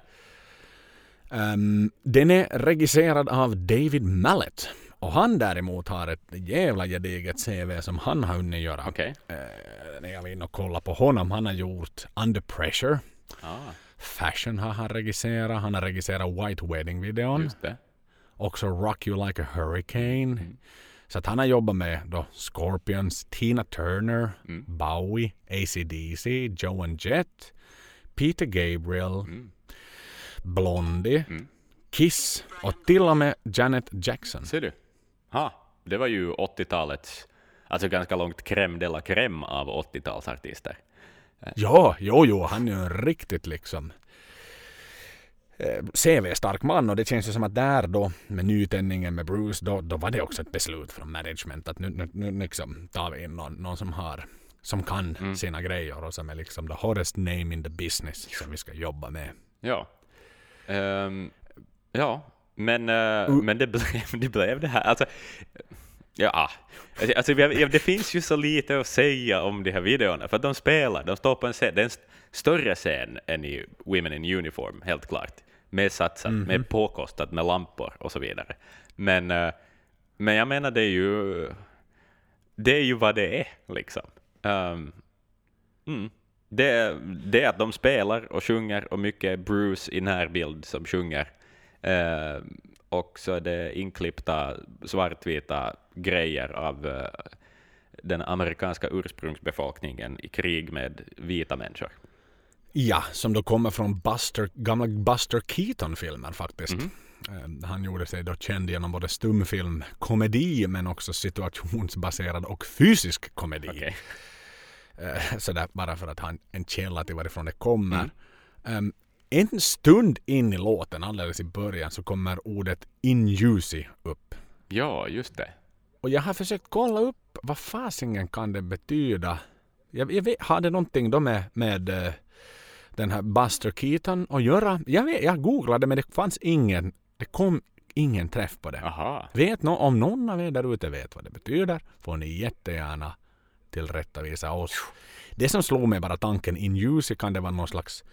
Um, den är regisserad av David Mallet. Och han däremot har ett jävla gediget CV som han har hunnit göra. Okay. Uh, när jag var inne och kollade på honom. Han har gjort Under Pressure. Ah. Fashion har han regisserat. Han har regisserat White Wedding-videon. Också Rock You Like a Hurricane. Mm. Så att han har jobbat med då Scorpions, Tina Turner, mm. Bowie, ACDC, Joe and Jett, Peter Gabriel, mm. Blondie, mm. Kiss och till och med Janet Jackson. Ser du? Ha, det var ju 80-talets, alltså ganska långt crème de la crème av 80-talsartister. Ja, jo, jo, han är ju riktigt liksom CV-stark man och det känns ju som att där då med nytändningen med Bruce då, då var det också ett beslut från management att nu, nu, nu liksom tar vi in någon, någon som har som kan mm. sina grejer och som är liksom the hottest name in the business som vi ska jobba med. Ja. Um, ja, men, uh, uh. men det, blev, det blev det här. Alltså, ja, alltså, det finns ju så lite att säga om de här videorna, för att de spelar, de står på en scen, det är en större scen än i Women in Uniform, helt klart mer satsat, mm mer påkostat med lampor och så vidare. Men, uh, men jag menar, det är ju det är ju vad det är, liksom. Um, mm. det, det är att de spelar och sjunger och mycket Bruce i närbild som sjunger. Uh, och så är det inklippta svartvita grejer av uh, den amerikanska ursprungsbefolkningen i krig med vita människor. Ja, som då kommer från Buster, gamla Buster Keaton-filmer faktiskt. Mm. Han gjorde sig då känd genom både stumfilm, komedi men också situationsbaserad och fysisk komedi. Okay. Sådär bara för att ha en källa till varifrån det kommer. Mm. Um, en stund in i låten, alldeles i början, så kommer ordet injusi upp. Ja, just det. Och jag har försökt kolla upp vad fasingen kan det betyda. Jag, jag vet, har det någonting då med, med uh, den här Buster Keaton att göra? Jag, vet, jag googlade men det fanns ingen, det kom ingen träff på det. Aha. Vet no, om någon av er där ute vet vad det betyder får ni jättegärna tillrättavisa oss. Det som slog mig bara tanken injusi kan det vara någon slags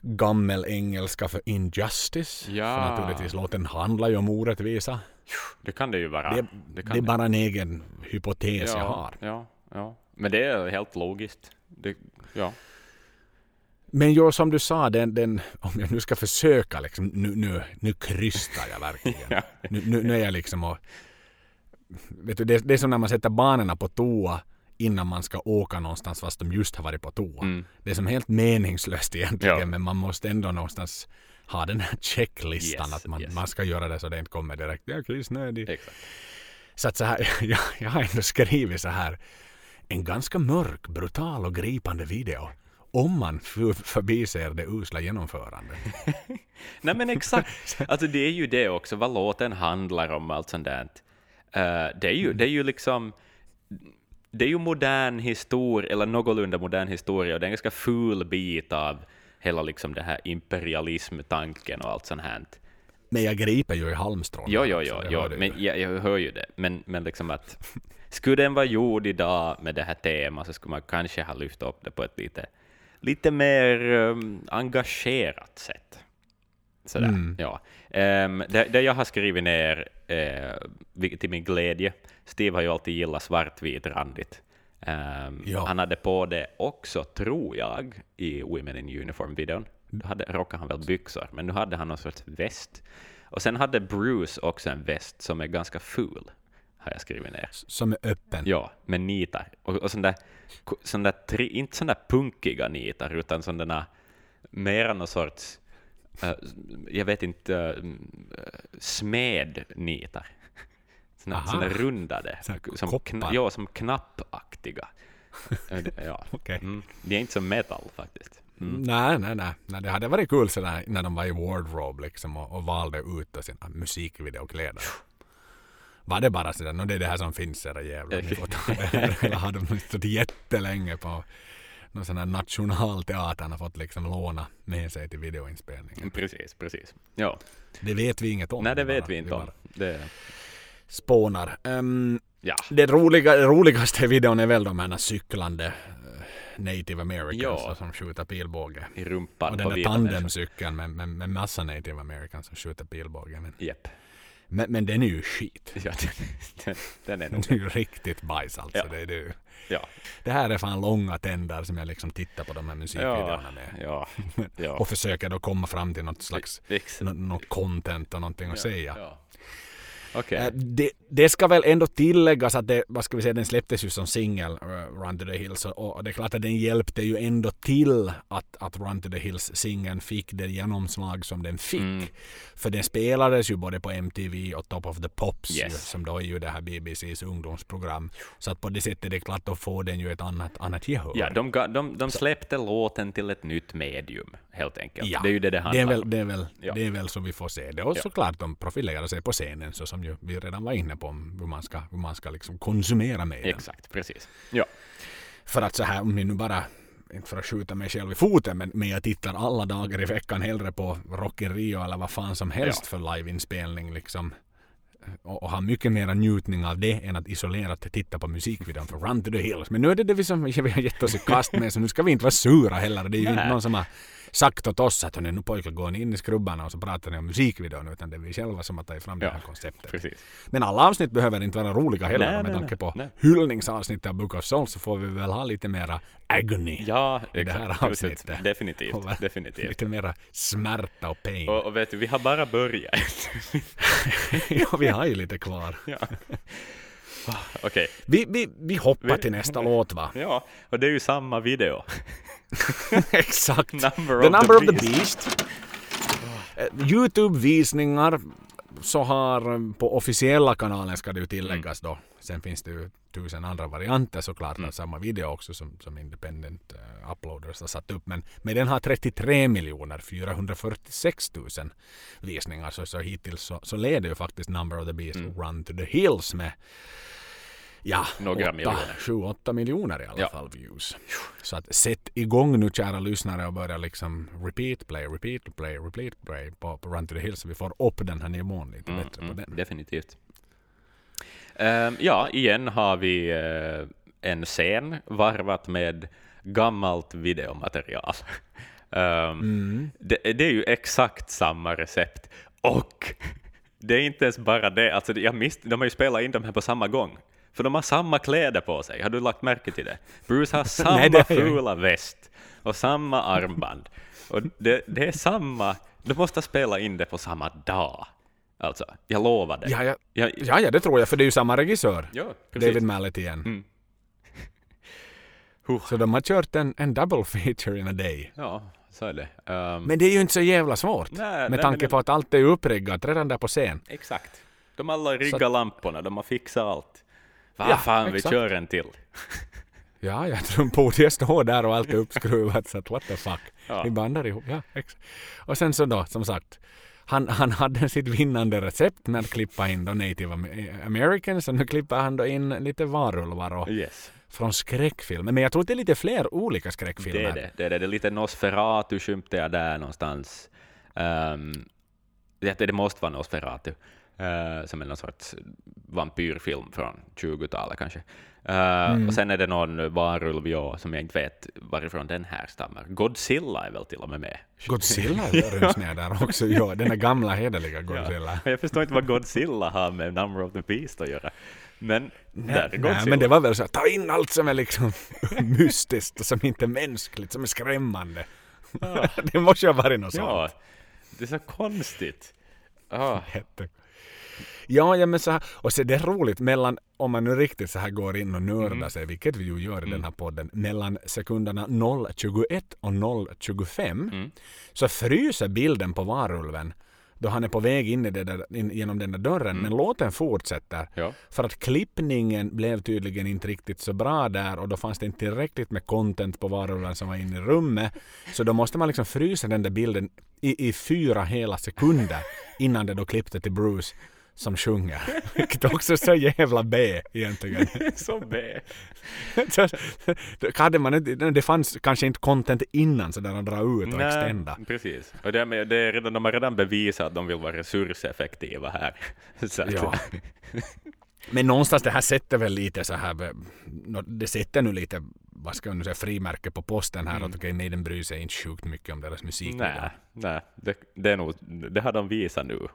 gammel engelska för injustice. Ja. För naturligtvis låten handlar ju om orättvisa. Det kan det ju vara. Det, det, det är bara en egen hypotes ja, jag har. Ja, ja. Men det är helt logiskt. Det, ja. Men jo, som du sa, den, den, om jag nu ska försöka liksom, nu, nu, nu krystar jag verkligen. ja. nu, nu, nu är jag liksom och, vet du, det, det är som när man sätter barnen på toa innan man ska åka någonstans fast de just har varit på toa. Mm. Det är som helt meningslöst egentligen Ja. men man måste ändå någonstans ha den här checklistan Yes, att man, yes. man ska göra det så det inte kommer direkt. Jag är kissnödig. Exakt. Så att så här, jag, jag har ändå skrivit så här. En ganska mörk, brutal och gripande video. Om man för, förbiser det usla genomförandet. Nej men exakt. Alltså det är ju det också, vad låten handlar om, allt sånt där. Eh, det, är ju, det är ju liksom... Det är ju modern historia, eller någorlunda modern historia, och det är en ganska ful bit av hela liksom det här imperialismtanken och allt sånt här. Men jag griper ju i halmstrån. Jo, jo, jo, jo men jag, jag hör ju det. Men, men liksom att skulle den vara gjord idag med det här temat så skulle man kanske ha lyft upp det på ett lite, lite mer um, engagerat sätt. Sådär, Mm. ja. Um, det, det jag har skrivit ner, vilket till min glädje, Steve har ju alltid gillat svartvit randigt. Um, Ja. Han hade på det också, tror jag, i Women in Uniform-videon. Då hade, råkade han väl byxor, men nu hade han någon sorts väst. Och sen hade Bruce också en väst som är ganska ful, har jag skrivit ner. Som är öppen. Ja, med nitar. Och, och sån där, sån där tri, inte sån där punkiga nitar, utan sån där mera någon sorts, eh, jag vet inte, uh, smednitar. Såna, Aha. såna rundade, Såna som, kna, ja, som knappaktiga. Det- ja. Okej. mm. Det är inte som metal faktiskt. Mm. Nej, nej, nej, nej. Det hade varit kul sådär när de var i wardrobe liksom och, och valde ut sina musikvideokläder. Var det bara sådär, no, det är det här som finns era jävlar, ni får ta det. Eller har de stått jättelänge på någon sån här nationalteatern och fått liksom låna med sig till videoinspelningen. Precis, precis. Ja. Det vet vi inget om. Nej, det bara- vet vi inte om. bara Det, Spånar. Um, ja. det roliga, roligaste videon är väl de här cyklande eh, native americans Ja. som skjuter pilbåge. I rumpan Och den där tandemcykeln med, med, med massa native americans som skjuter pilbåge. Men, Japp. Men, men den är ju skit. Ja, den, den är nog... är ju riktigt bajs alltså. Ja. Det, är det, Ja. det här är fan långa tänder som jag liksom tittar på de här musikvideorna med. ja, ja. Och försöker då komma fram till något slags något content och någonting att säga. Okej. Eh, Det, det ska väl ändå tilläggas att det, vad ska vi säga, den släpptes ju som singel, uh, Run to the Hills, och, det är klart att den hjälpte ju ändå till att, att Run to the Hills-singeln fick det genomslag som den fick. Mm. För den spelades ju både på MTV och Top of the Pops, ju, Yes. som då är ju det här BBCs ungdomsprogram. Så att på det sättet är det klart, då får den ju ett annat, annat gehör. Ja, de, ga- de, de släppte låten till ett nytt medium, helt enkelt. Ja, Det är ju det det det handlar är väl, om. det är väl, Ja. det är väl så vi får se det. Och Ja. såklart de profilerar sig på scenen så som vi redan var inne på om hur man ska, hur man ska liksom konsumera med den. Exakt, precis. Ja. För att så här, om ni nu bara, inte för att skjuta mig själv i foten, men, men jag tittar alla dagar i veckan hellre på Rock in Rio eller vad fan som helst Ja. för liveinspelning liksom. Och, och har mycket mera njutning av det än att isolerat titta på musikvideon för Run to the Hills. Men nu är det det vi som vi har gett oss i kast med så nu ska vi inte vara sura heller. Det är ju Nej. inte någon som har sagt åt oss att "Hörni, nu pojkar går ni in i skrubbarna och så pratar ni om musikvideon utan det är vi själva som har tagit fram det Ja, här konceptet. Precis. Men alla avsnitt behöver inte vara roliga heller. Nej, med nej, tanke på nej. hyllningsavsnittet av Book of Souls så får vi väl ha lite mera agony. Ja, I det här avsnittet. Definitivt. Och definitivt. Lite mera smärta och pain. Och, och vet du, vi har bara börjat. ja, vi har ju lite kvar. ja. Okay. Vi, vi, vi hoppar till nästa låt va? Ja, och det är ju samma video. Exakt. Number the number of the beast. Eh, Youtube-visningar så har eh, på officiella kanalen ska det ju tilläggas då. Sen finns det ju tusen andra varianter såklart av samma video också som, som independent uh, uploaders har satt upp. Men, men den har 33 miljoner 446 000 visningar. Så, så hittills så, så leder ju faktiskt Number of the Beast Run to the Hills med ja, Några miljoner. 7-8 miljoner i alla Ja. fall views. Så att sätt igång nu kära lyssnare och börja liksom repeat play, repeat play, repeat play på, på Run to the Hills så vi får upp den här nivån lite Mm, bättre på den. Definitivt. Ehm, ja, igen har vi eh, en scen varvat med gammalt videomaterial. Ehm, Mm. det, det är ju exakt samma recept. Och det är inte ens bara det, alltså jag miss, de har ju spelat in de här på samma gång. För de har samma kläder på sig, har du lagt märke till det? Bruce har samma Nej, det har fula väst och samma armband. Och det, det är samma, de måste spela in det på samma dag. Alltså, jag lovar det. Ja, ja, ja, ja, det tror jag för det är ju samma regissör. ja. David Mallet igen. Mm. Så de har kört en, en double feature in a day. Ja, så är det. Ehm, Men det är ju inte så jävla svårt. nej, med tanke på att allt är uppriggat redan där på scen. Exakt. De alla riggar lamporna, de har fixat allt. Vad Ja, fan, vi exakt. kör en till. Ja, jag tror podiet står där och allt är uppskruvat så att what the fuck. Ja. Vi bandar ihop. Ja, ex- och sen så då, som sagt. Han, han hade sitt vinnande recept med att klippa in då native Am- Americans och nu klipper han då in lite varulvar och Yes. från skräckfilmer. Men jag tror att det är lite fler olika skräckfilmer. Det är det. Det är, det. det är lite Nosferatu skymte jag där någonstans. Um, det, det måste vara Nosferatu. Uh, som är någon sorts vampyrfilm från 20-talet kanske. Uh, Och sen är det någon varulv ja, som jag inte vet varifrån den här stammar. Godzilla är väl till och med med. Godzilla ryms ner där också. Ja, den där gamla hederliga Godzilla. Ja. Jag förstår inte vad Godzilla har med Number of the Beast att göra. Men där är Godzilla. Nej, men det var väl så att ta in allt som är liksom mystiskt och som inte är mänskligt, som är skrämmande. det måste ju ha varit något Ja, sånt. det är så konstigt. Ah, Ja, ja, men så här, och så det är roligt mellan, om man nu riktigt så här går in och nördar Mm. sig, vilket vi ju gör i den här podden, mellan sekunderna 0.21 och 0.25 Mm. så fryser bilden på varulven då han är på väg in, där, in genom den där dörren, men låten fortsätter. Mm. ja. För att klippningen blev tydligen inte riktigt så bra där och då fanns det inte tillräckligt med content på varulven som var inne i rummet. Så då måste man liksom frysa den där bilden i, i fyra hela sekunder innan det då klippte till Bruce som sjunger. Vilket också är så jävla B egentligen. Så B. Så, hade man inte, det fanns kanske inte content innan så där att dra ut och extenda. precis. Och det, det är redan, de har redan bevisat att de vill vara resurseffektiva här. Ja. Men någonstans det här sätter väl lite så här, det sätter nu lite, vad ska jag nu säga, frimärke på posten här. Att okej, nej den bryr sig inte sjukt mycket om deras musik. nej, nej det, det, är nog, det har de visat nu,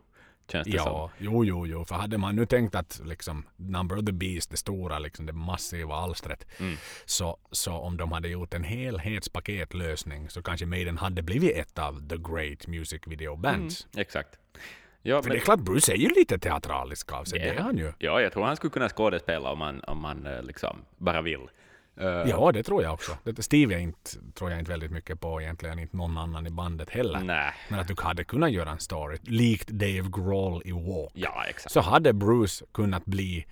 känns det som. Ja, jo, jo, jo. För hade man nu tänkt att liksom Number of the Beast, det stora, liksom det massiva alstret. Mm. Så, så om de hade gjort en helhetspaketlösning så kanske Maiden hade blivit ett av the great music video bands. Exakt. Ja, För det är klart, Bruce är ju lite teatralisk av sig. Det är han ju. Ja, jag tror han skulle kunna skådespela om man, om man eh, liksom bara vill. Eh, Ja, det tror jag också. Steve är inte, tror jag inte väldigt mycket på egentligen, inte någon annan i bandet heller. Nej. Men att du hade kunnat göra en story, likt Dave Grohl i Walk. Ja, exakt. Så hade Bruce kunnat bli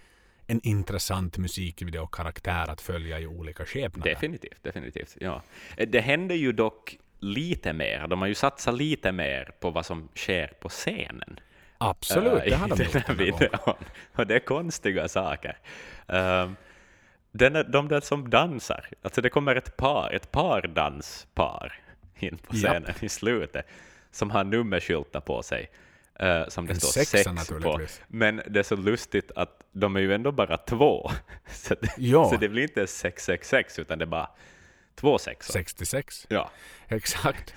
en intressant musikvideokaraktär att följa i olika skepnader. Definitivt, definitivt. Ja. Eh, Det händer ju dock lite mer. De har ju satsat lite mer på vad som sker på scenen. Absolut, eh, det har de gjort. Och det är konstiga saker. Um, den är, de där som dansar, alltså det kommer ett par, ett pardanspar in på Japp. scenen i slutet, som har nummerskyltar på sig. eh, som det En står sexa sex på. Men det är så lustigt att de är ju ändå bara två. Så det, Ja. så det blir inte 666 utan det är bara två sexor. 66. Ja. Exakt.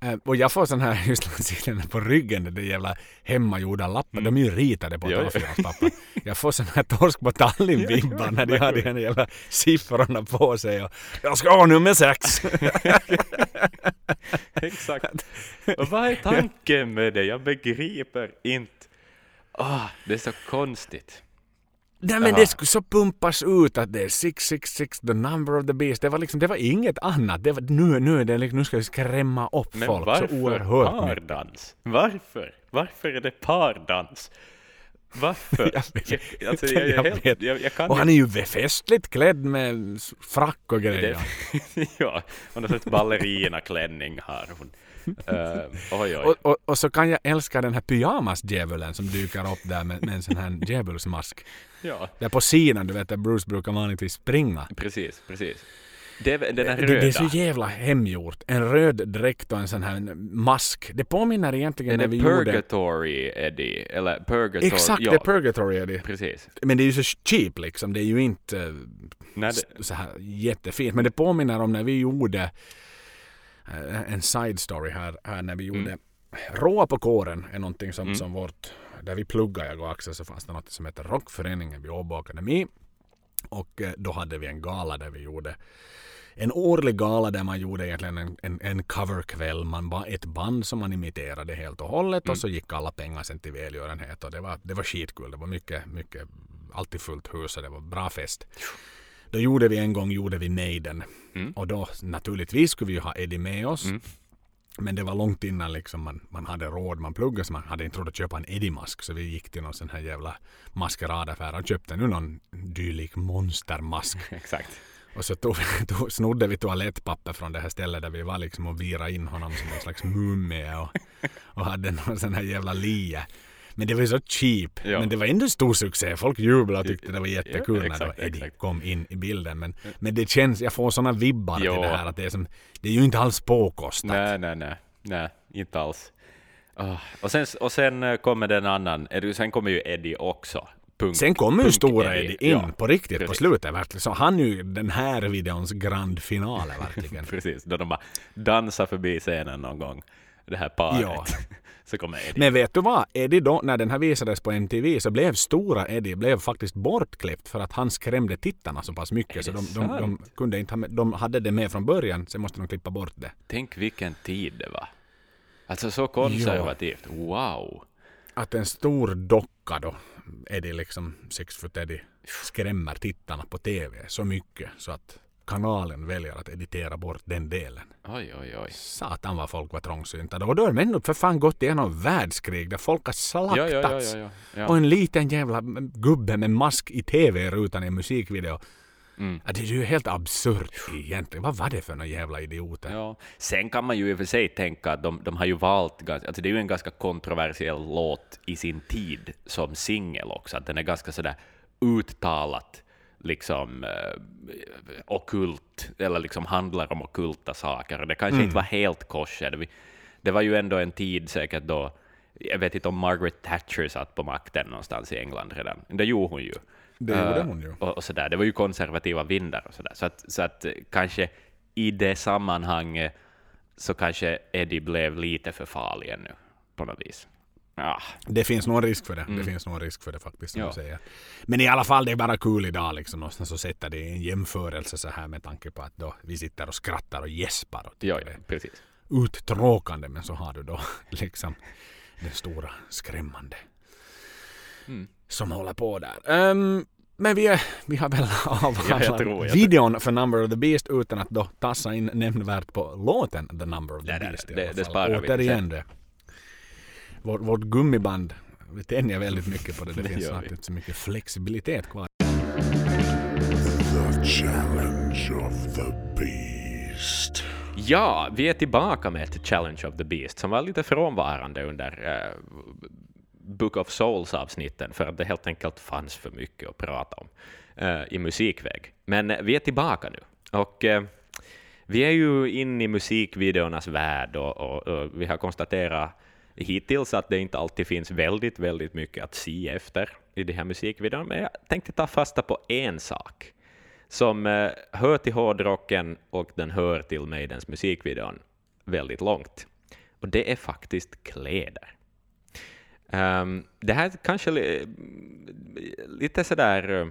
Eh, och jag får sån här, just på ryggen, det där jävla hemmagjorda lappar. De är ju ritade på Mm. Ja, ja. A4-papper. Jag får sån här torsk på Tallinn-vibbar när de har de här jävla siffrorna på sig. Och, jag ska ha nummer sex! Exakt. Och vad är tanken med det? Jag begriper inte. Ah, det är så konstigt. Nej men Aha. det skulle så pumpas ut att det är 666 the number of the beast. Det var liksom, det var inget annat. Det var, nu, nu, är det liksom, nu ska vi skrämma upp men folk så oerhört Men varför pardans? Varför? Varför är det pardans? Varför? jag, jag, alltså, jag, jag, helt, jag, jag kan och han är ju festligt klädd med frack och grejer. ja, hon har sett ballerinaklänning här. Hon, uh, oj, oj. Och, och, och, så kan jag älska den här pyjamasdjävulen som dyker upp där med, med en sån här djävulsmask. Ja. Där på sidan, du vet, där Bruce brukar vanligtvis springa. Precis, precis. Det, den här röda. Det, det, är så jävla hemgjort. En röd dräkt och en sån här mask. Det påminner egentligen när vi Purgatory gjorde... Eddie, eller Purgatory. Exakt, ja. det är Purgatory Eddie. Precis. Men det är ju så cheap liksom. Det är ju inte Nej, det... så här jättefint. Men det påminner om när vi gjorde eh, en side story här, här när vi gjorde mm. Råa på kåren är någonting som, mm. som vårt där vi pluggade jag och Axel så fanns det något som heter Rockföreningen vid Åbo Akademi. Och eh, då hade vi en gala där vi gjorde en årlig gala där man gjorde egentligen en, en, en coverkväll. Man var ett band som man imiterade helt och hållet mm. och så gick alla pengar sen till välgörenhet och det var, det var skitkul. Det var mycket, mycket, alltid fullt hus och det var bra fest. Då gjorde vi en gång gjorde vi Maiden mm. och då naturligtvis skulle vi ha Eddie med oss. Mm. Men det var långt innan liksom man, man hade råd. Man pluggade så man hade inte råd att köpa en Eddie-mask. Så vi gick till någon sån här jävla maskeradaffär och köpte nu någon dylik monstermask. Exakt. Och så tog, tog, snodde vi toalettpapper från det här stället där vi var liksom och virade in honom som en slags mumie och, och hade någon sån här jävla lie. Men det var ju så cheap. Ja. Men det var ändå stor succé. Folk jublade och tyckte det var jättekul ja, när Eddie exakt. kom in i bilden. Men, men det känns, jag får sådana vibbar ja. till det här att det är, som, det är ju inte alls påkostat. Nej, nej, nej. Nej, inte alls. Oh. Och, sen, och sen eh, kommer den annan, sen kommer ju Eddie också. Punk, Sen kommer ju stora Eddie in ja, på riktigt precis. på slutet verkligen. Så han är ju den här videons grand finale verkligen. precis, då de bara dansar förbi scenen någon gång. Det här paret. Ja. så kommer Eddie. Men vet du vad? Eddie då, när den här visades på MTV så blev stora Eddie blev faktiskt bortklippt för att han skrämde tittarna så pass mycket. Så de, de, de, kunde inte ha med, de hade det med från början, sen måste de klippa bort det. Tänk vilken tid det var. Alltså så konservativt. Ja. Wow. Att en stor docka då, Eddie liksom, Six Foot Eddie, skrämmer tittarna på TV så mycket så att kanalen väljer att editera bort den delen. Oj, oj, oj. Satan vad folk var trångsynta. Och då har de ändå för fan gått igenom världskrig där folk har slaktats. Ja, ja, ja, och en liten jävla gubbe med mask i TV-rutan i en musikvideo. Mm. Ja, det är ju helt absurt egentligen. Vad var det för några jävla idioter? Ja. Sen kan man ju i och för sig tänka att de, de har ju valt, alltså det är ju en ganska kontroversiell låt i sin tid som singel också, att den är ganska sådär uttalat liksom eh, okult, eller liksom handlar om okulta saker. Det kanske mm. inte var helt kosher. Det var ju ändå en tid säkert då, jag vet inte om Margaret Thatcher satt på makten någonstans i England redan. Det gjorde hon ju. Det gjorde hon ju. Och, och så där. Det var ju konservativa vindar och så där. Så att, så att kanske i det sammanhanget så kanske Eddie blev lite för farlig ännu på något vis. Ja. Det finns någon risk för det. Mm. Det finns någon risk för det faktiskt. Ja. Säger. Men i alla fall, det är bara kul idag liksom. Och så sätter det en jämförelse så här med tanke på att då vi sitter och skrattar och gäspar. Och ja, ja, precis. Uttråkande, men så har du då liksom den stora skrämmande mm. som håller på där. Um, men vi, är, vi har väl avhandlat ja, videon för Number of the Beast utan att då tassa in nämnvärt på låten The Number of the Beast. Det, det, det sparar Återigen vi. Det vårt, vårt gummiband, vi tänjer väldigt mycket på det. Det, det finns snart inte så mycket flexibilitet kvar. The challenge of the beast. Ja, vi är tillbaka med ett Challenge of the Beast som var lite frånvarande under uh, Book of Souls-avsnitten för att det helt enkelt fanns för mycket att prata om uh, i musikväg. Men uh, vi är tillbaka nu. Och vi är ju inne i musikvideornas värld och, och, och vi har konstaterat hittills att det inte alltid finns väldigt, väldigt mycket att se efter i de här musikvideorna, men jag tänkte ta fasta på en sak som eh, hör till hårdrocken och den hör till Maidens musikvideon väldigt långt. Och det är faktiskt kläder. Um, det här är kanske li lite sådär eh,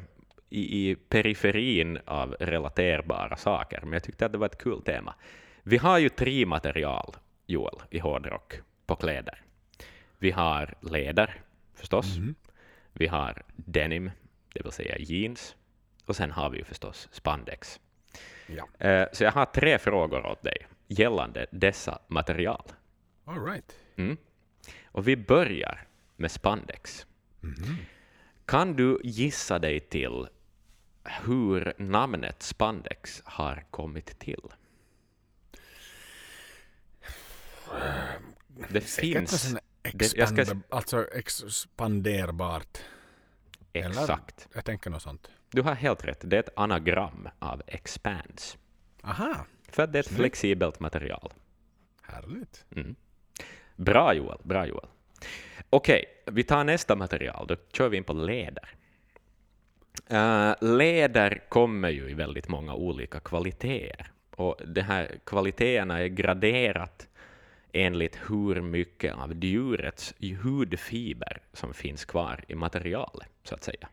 i, i periferin av relaterbara saker, men jag tyckte att det var ett kul tema. Vi har ju tre material, Joel, i hårdrock på kläder. Vi har läder, förstås. Mm. Vi har denim, det vill säga jeans, och sen har vi ju förstås spandex. Ja. Eh, så jag har tre frågor åt dig gällande dessa material. All right. Mm. Och vi börjar med spandex. Mhm. Kan du gissa dig till hur namnet spandex har kommit till? Det finns... det- jag ska- Alltså expanderbart. Eller? Exakt. Jag tänker något sånt. Du har helt rätt. Det är ett anagram av expands. Aha, För att det är ett flexibelt material. härligt. Mm. Bra Joel, bra Joel. Okej, vi tar nästa material. Då kör vi in på läder. Eh, läder kommer ju i väldigt många olika kvaliteter. Och de här kvaliteterna är graderat enligt hur mycket av djurets hudfiber som finns kvar i materialet, så att säga.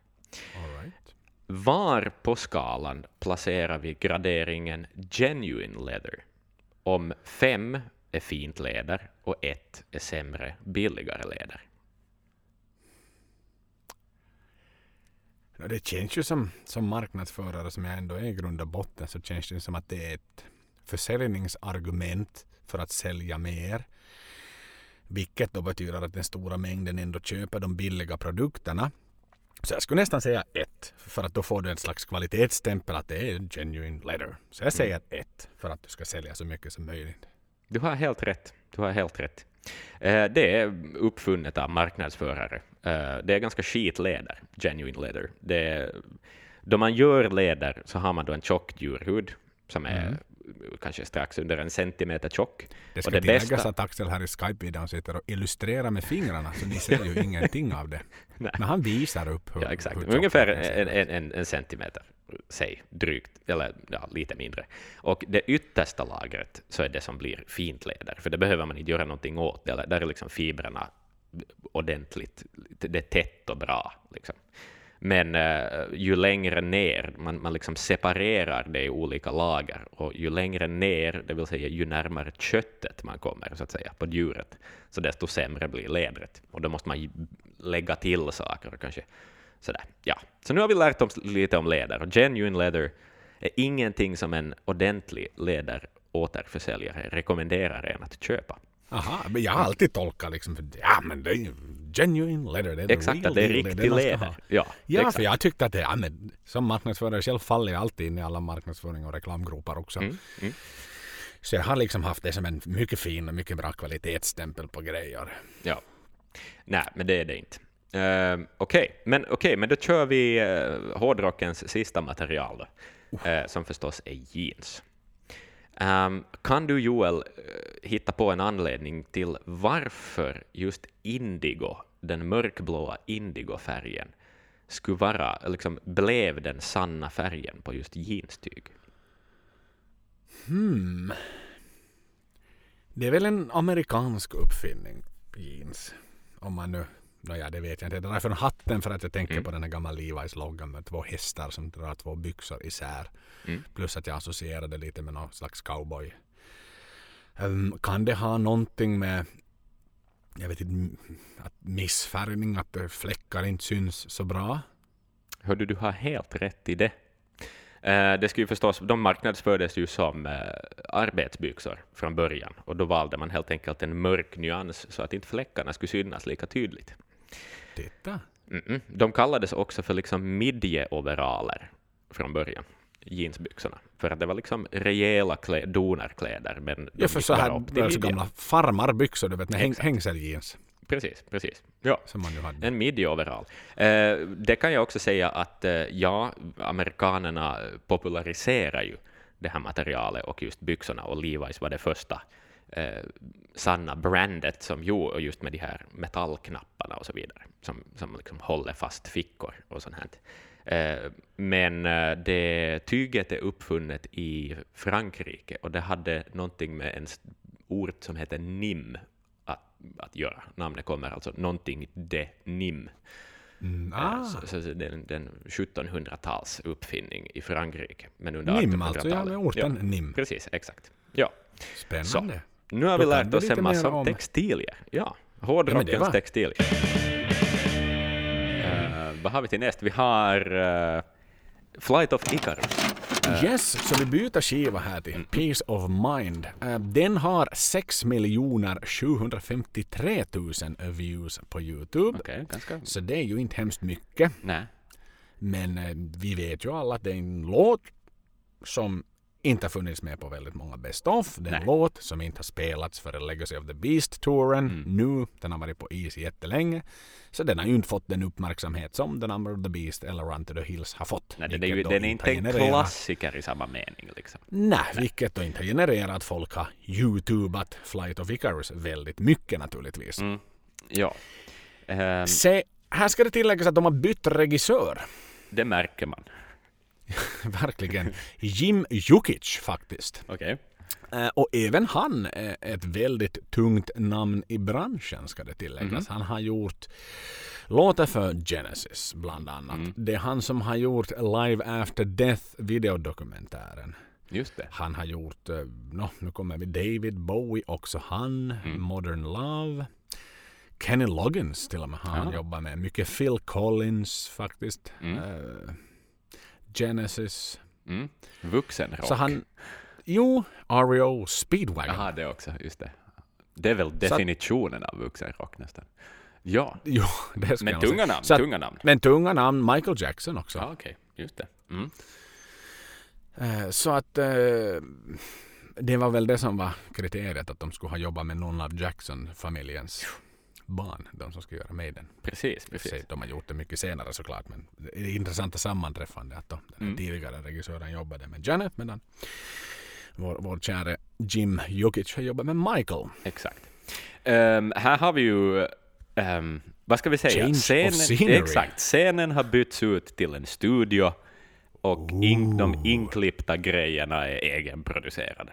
Right. Var på skalan placerar vi graderingen genuine leather? Om fem är fint läder och ett är sämre, billigare läder. Det känns ju som, som marknadsförare som jag ändå är i grund och botten så känns det som att det är ett försäljningsargument för att sälja mer. Vilket då betyder att den stora mängden ändå köper de billiga produkterna. Så jag skulle nästan säga ett. För att då får du en slags kvalitetsstämpel att det är genuine leather. Så jag säger ett för att du ska sälja så mycket som möjligt. Du har helt rätt. Du har helt rätt. Eh, Det är uppfunnet av marknadsförare. Eh, Det är ganska skitläder, genuine leather. Det är, då man gör läder så har man då en tjock djurhud som är Mm. Kanske strax under en centimeter tjock. Det Och ska det tilläggas bästa- att Axel här i Skype-videon sitter och illustrerar med fingrarna så ni ser ju ingenting av det. Nej. Men han visar upp hur, Ja, exakt. hur Ungefär en, en, en, en centimeter, säg drygt, eller ja, lite mindre. Och det yttersta lagret så är det som blir fint läder, för det behöver man inte göra någonting åt. Eller, där är liksom fibrerna ordentligt, det är tätt och bra. Liksom. Men uh, ju längre ner, man, man liksom separerar det i olika lager, och ju längre ner, det vill säga ju närmare köttet man kommer, så att säga, på djuret, så desto sämre blir lädret. Och då måste man lägga till saker och kanske sådär. Ja. Så nu har vi lärt oss lite om läder, och genuine leather är ingenting som en ordentlig läderåterförsäljare rekommenderar en att köpa. Aha, men jag har alltid tolkat liksom, för, ja men det är ju genuine leather. Det är Exakt, att det är riktig läder. Ja, Ja, exakt. för jag tyckte att det, ja, men, som marknadsförare själv faller jag alltid in i alla marknadsföring och reklamgropar också. Mm, mm. Så jag har liksom haft det som en mycket fin och mycket bra kvalitetsstämpel på grejer. Ja. Nej, men det är det inte. Uh, Okej, men, okay, men då kör vi uh, hårdrockens sista material, då, eh, som förstås är jeans. Um, kan du, Joel, eh, hitta på en anledning till varför just indigo, den mörkblåa indigofärgen, skulle vara, liksom, blev den sanna färgen på just jeanstyg? Hmm. Det är väl en amerikansk uppfinning, jeans. Om man nu, nåja det vet jag inte. Det är från hatten för att jag tänker Mm. på den här gamla Levi's-loggan med två hästar som drar två byxor isär. Mm. Plus att jag associerade lite med någon slags cowboy. Ehm, kan det ha någonting med jag vet inte, att missfärgning, att eh, fläckar inte syns så bra? Hördu, du har helt rätt i det. Eh, det skulle ju förstås, de marknadsfördes ju som eh, arbetsbyxor från början, och då valde man helt enkelt en mörk nyans så att inte fläckarna skulle synas lika tydligt. Titta. Mm-mm. De kallades också för liksom midjeoveraller från början, jeansbyxorna, för att det var liksom rejäla klä, donerkläder, men Ja, för så här upp till det är så midjan. gamla farmarbyxor, du vet med häng, hängseljeans Precis, precis. Ja. som man ju hade. En midjeoverall. Eh, det kan jag också säga att eh, ja, amerikanerna populariserar ju det här materialet och just byxorna och Levi's var det första eh, sanna brandet som gjorde just med de här metallknapparna och så vidare, som, som liksom håller fast fickor och sånt här. Eh, men eh, det tyget är uppfunnet i Frankrike och det hade någonting med en ort som heter Nim att, att göra. Namnet kommer alltså någonting de Nim. Mm, Eh, ah, Så, så det är en, det är en 1700-tals uppfinning i Frankrike. Men under Nim alltså, ja 1800-talet. med orten Nim. Precis, exakt. Ja. Spännande. Nu har vi lärt oss en massa om- textilier. Ja, Ja, hårdrockens var- textilier. Eh, vad har vi till näst? Vi har uh, Flight of Icarus. Uh, yes, så vi byter skiva här till mm. Peace of Mind. Uh, den har 6 753 000 views på Youtube. Okay, ganska... Så det är ju inte hemskt mycket. Nej. Men vi vet ju alla att det är en låt som inte har funnits med på väldigt många Best of. Det är en låt som inte har spelats för Legacy of the Beast-touren mm. nu. Den har varit på is jättelänge. Så den har ju inte fått den uppmärksamhet som The Number of the Beast eller Run to the Hills har fått. Nej, det är ju, den är inte en klassiker i samma mening. Liksom. Nej, Nej, vilket då inte har genererat att folk har youtubat Flight of Icarus väldigt mycket naturligtvis. Mm. Ja. Um... Se, här ska det tilläggas att de har bytt regissör. Det märker man. Verkligen. Jim Jukic faktiskt. Okay. Uh, och även han är ett väldigt tungt namn i branschen ska det tilläggas. Mm. Han har gjort låtar för Genesis bland annat. Mm. Det är han som har gjort Live After Death videodokumentären. Just det. Han har gjort, uh, no, nu kommer vi David Bowie också han, mm. Modern Love. Kenny Loggins till och med har han jobbat med. Mycket Phil Collins faktiskt. Uh, Genesis. Mm. Vuxenrock. Så han, jo, REO Speedwagon. Jaha, det också, just det. Det är väl definitionen att, av vuxenrock nästan. Ja. Jo, det ska Men tunga namn, så tunga namn. Men tunga namn, Michael Jackson också. Ja, okej, okay. just det. Mm. Uh, så att uh, det var väl det som var kriteriet, att de skulle ha jobbat med någon av Jackson-familjens barn, de som ska göra Maiden. Precis, precis. De har gjort det mycket senare såklart, men det är intressanta sammanträffande att då, den mm. tidigare regissören jobbade med Janet medan vår, vår käre Jim Jukic har jobbat med Michael. Exakt. Um, här har vi ju um, vad ska vi säga? Scenen. Exakt. Scenen har bytts ut till en studio och in, de inklippta grejerna är egenproducerade.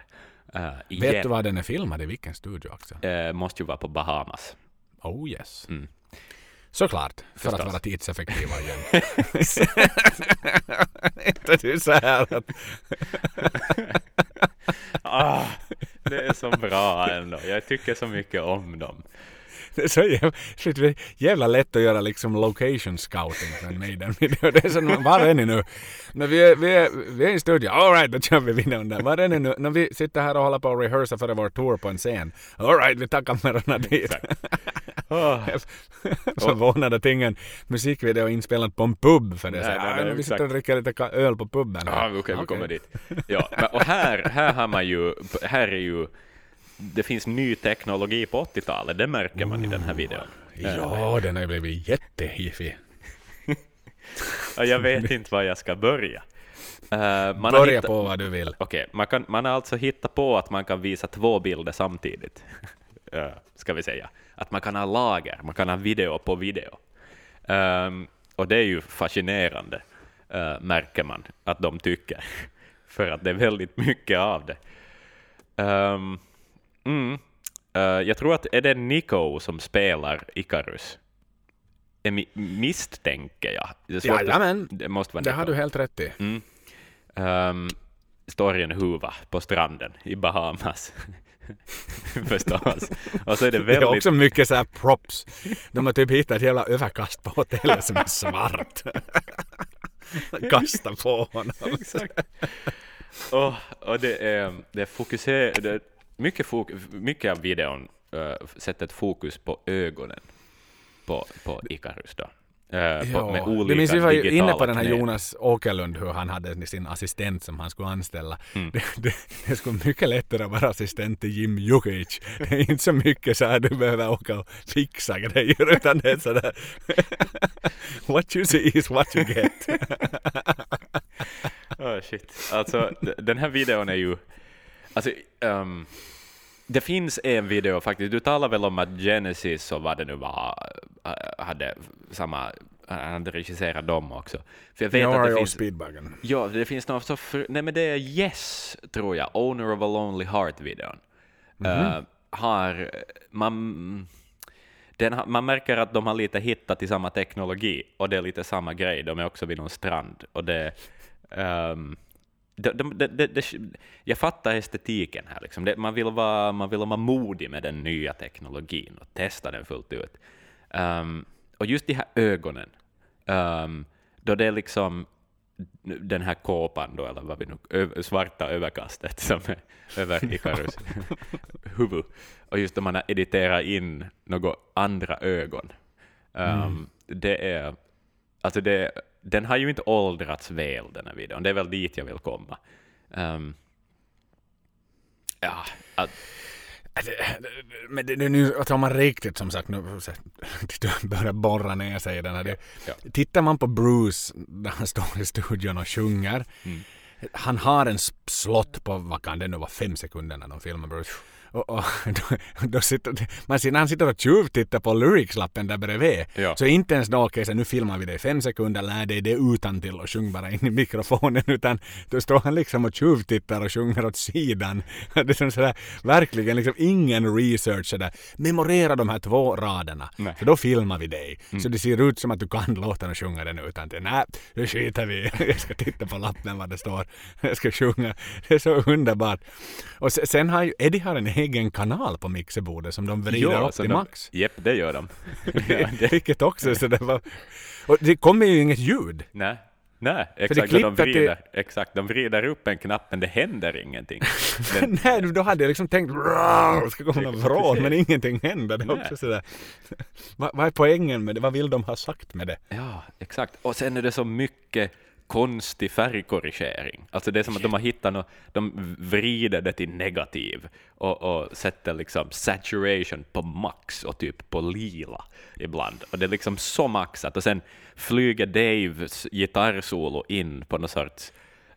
Uh, Vet du var den är filmad? I vilken studio också? Uh, måste ju vara på Bahamas. Oh yes. Mm. Såklart, för Förstås. att vara tidseffektiva igen. inte du så här att... ah, det är så bra ändå. Jag tycker så mycket om dem. Det är så jävla, jävla lätt att göra liksom location scouting för en Maiden-video. Det är så, var är ni nu? När vi, är, vi, är, vi är i en studio, alright då kör vi videon där. Var är ni nu? När vi sitter här och håller på att rehearsa för vår tour på en scen. Alright, vi tar kamerorna dit. Oh. Förvånade tingen. Musikvideo inspelad på en pub för det. Nej, så, nej, nej, vi sitter och dricker lite öl på puben. Ja, okej, okay, vi kommer dit. Ja, och här, här har man ju, här är ju det finns ny teknologi på 80-talet, det märker man i den här videon. Ja, den har blivit jättehiffig. jag vet inte var jag ska börja. Uh, man Börja hittat, på vad du vill. Okej, okay, man, man har alltså hittat på att man kan visa två bilder samtidigt. uh, ska vi säga. Att man kan ha lager, man kan ha video på video. Um, och det är ju fascinerande, uh, märker man att de tycker. För att det är väldigt mycket av det. Um, Mm. Uh, jag tror att är det Nico som spelar Icarus? Mi misstänker jag. Det, Jajamän, det, måste vara det har du helt rätt i. Mm. Um, står i en huva på stranden i Bahamas. Förstås. Och så är det väldigt... Det är också mycket så här props. De har typ hittat ett jävla överkast på hotellet som är svart. Kasta på honom. Exakt. Och, och det är, det är fokuserat, mycket, mycket av videon uh, sätter ett fokus på ögonen på, på Icarus då. Uh, på, med olika du minns vi var ju inne på den här Jonas Åkerlund, hur han hade sin assistent som han skulle anställa. Mm. Det, det, det, skulle mycket lättare vara assistent till Jim Jukic. Det är inte så mycket så här du behöver åka och fixa grejer, utan det är sådär What you see is what you get. oh shit. Alltså, den här videon är ju Alltså, um, det finns en video faktiskt, du talar väl om att Genesis och vad det nu var, äh, hade samma han hade regisserat dem också. För jag vet att det finns... Speedbuggen. Ja, det finns något så... För, nej men det är Yes, tror jag, Owner of a Lonely Heart-videon. Mm -hmm. uh, har... Man, den, man märker att de har lite hittat till samma teknologi, och det är lite samma grej. De är också vid någon strand. Och det... Um, de, de, de, jag fattar estetiken här. Liksom. man, vill vara, man vill vara modig med den nya teknologin och testa den fullt ut. Um, och just de här ögonen. Um, då det är liksom den här kåpan då, eller vad vi nu, svarta överkastet som är över Ikarus huvud. Och just när man har editerat in några andra ögon. Um, mm. Det är, alltså det, den har ju inte åldrats väl den här videon, det är väl dit jag vill komma. Um, ja, att, men det, nu, alltså om man riktigt som sagt nu börjar borra ner sig i den här. Det, ja. Tittar man på Bruce när han står i studion och sjunger. Mm. Han har en slott på, vad kan det nu vara, fem sekunder när de filmar Bruce. Och, och då, då sitter, man ser när han sitter och tjuvtittar på lyricslappen där bredvid. Ja. Så inte ens då, okej, okay, nu filmar vi det i fem sekunder, lär dig det utan till och sjung bara in i mikrofonen, utan då står han liksom och tjuvtittar och sjunger åt sidan. Det är som sådär, verkligen liksom ingen research sådär, memorera de här två raderna, Nej. för då filmar vi dig. Mm. Så det ser ut som att du kan låten och sjunga den utan till. Nej, nu skiter vi Jag ska titta på lappen vad det står. Jag ska sjunga. Det är så underbart. Och sen har ju, Eddie har en egen kanal på mixerbordet som de vrider jo, upp till de, max. Jepp, det gör de. Vilket också så det var... Och det kommer ju inget ljud. Nej. Nej, exakt. De vrider, till... exakt. De vrider upp en knapp men det händer ingenting. Den... Nej, då hade jag liksom tänkt det ska komma någon vrål men ingenting händer. Det också sådär. vad, vad är poängen med det? Vad vill de ha sagt med det? Ja, exakt. Och sen är det så mycket konstig färgkorrigering. Alltså det är som att de har hittat något, de vrider det till negativ och, och sätter liksom saturation på max och typ på lila ibland. Och det är liksom så maxat och sen flyger Daves gitarrsolo in på någon sorts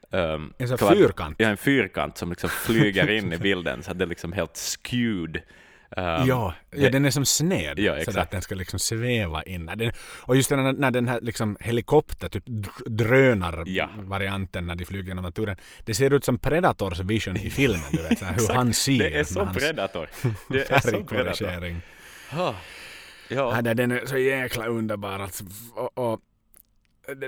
Um, en sån fyrkant? Ja, en fyrkant som liksom flyger in i bilden så att det är liksom helt skewed Um, ja, ja, den är som sned. Ja, så att den ska liksom sväva in. Den, och just när, när den här liksom helikopter, typ drönar-varianten ja. när de flyger genom naturen. Det ser ut som Predators vision i filmen. Du vet, så hur han ser. Det är så hans Predator. Det är så Predator. Ja. Ja. den är så jäkla underbar. Alltså, och, och,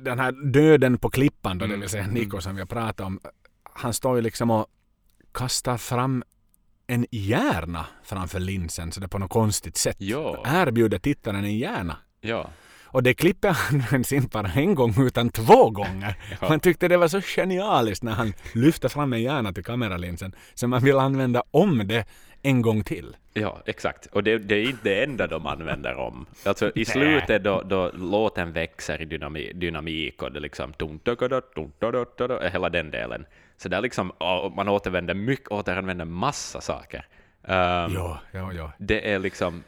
den här döden på klippan då, mm. det vill säga Niko som vi har pratat om. Han står ju liksom och kastar fram en hjärna framför linsen så det på något konstigt sätt ja. erbjuder tittaren en hjärna. Ja. Och det klippet används inte bara en gång utan två gånger. ja. Man tyckte det var så genialiskt när han lyfte fram en hjärna till kameralinsen så man vill använda om det en gång till. Ja, exakt. Och det, det, är inte det enda de använder om. Alltså i slutet då, då låten växer i dynami, dynamik och det liksom hela den delen. Så där liksom, man återvänder mycket, återanvänder massa saker. Um, ja, ja, ja. Det är liksom,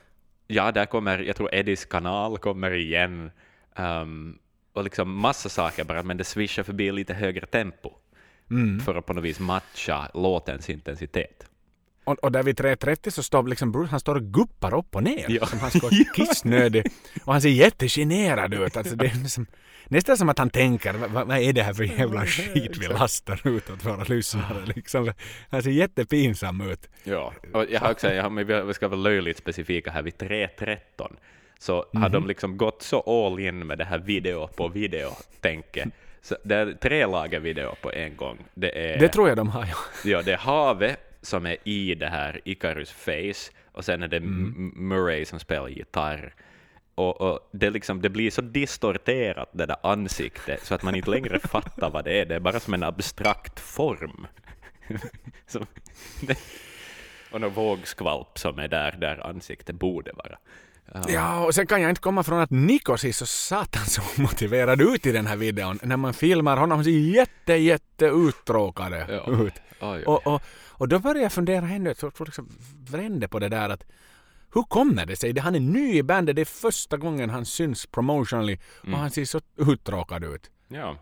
ja, där kommer, jag tror Eddies kanal kommer igen. Um, och liksom massa saker bara, men det swishar förbi lite högre tempo. Mm. För att på något vis matcha låtens intensitet. Och, och där vid 3.30 så står liksom Bruce, han står och guppar upp och ner. Ja. Som han ska kissnödig. Och han ser jättegenerad ut. Alltså det är liksom, nästan som att han tänker, vad, vad är det här för jävla skit vi lastar ut åt våra lyssnare liksom. Han ser jättepinsam ut. Ja, och jag har också, jag har, vi ska vara löjligt specifika här, vid 3.13 så mm -hmm. har de mhm. liksom gått så all in med det här video på video-tänket. Så det är tre lager video på en gång. Det, är, det tror jag de har, ja. Ja, det är havet som är i det här Icarus face, och sen är det mm. Murray som spelar gitarr. Och, och, det, liksom, det blir så distorterat, det där ansiktet, så att man inte längre fattar vad det är. Det är bara som en abstrakt form. som, det, och någon vågskvalp som är där, där ansiktet borde vara. Ja. och sen kan jag inte komma från att Niko ser så satans omotiverad ut i den här videon. När man filmar honom han ser jätte, jätte uttråkad ja. ut. Oj, oj. Och, och, och då började jag fundera ännu, jag liksom vände på det där att hur kommer det sig? Han är ny i bandet, det är första gången han syns promotionally och mm. han ser så uttråkad ut. Ja,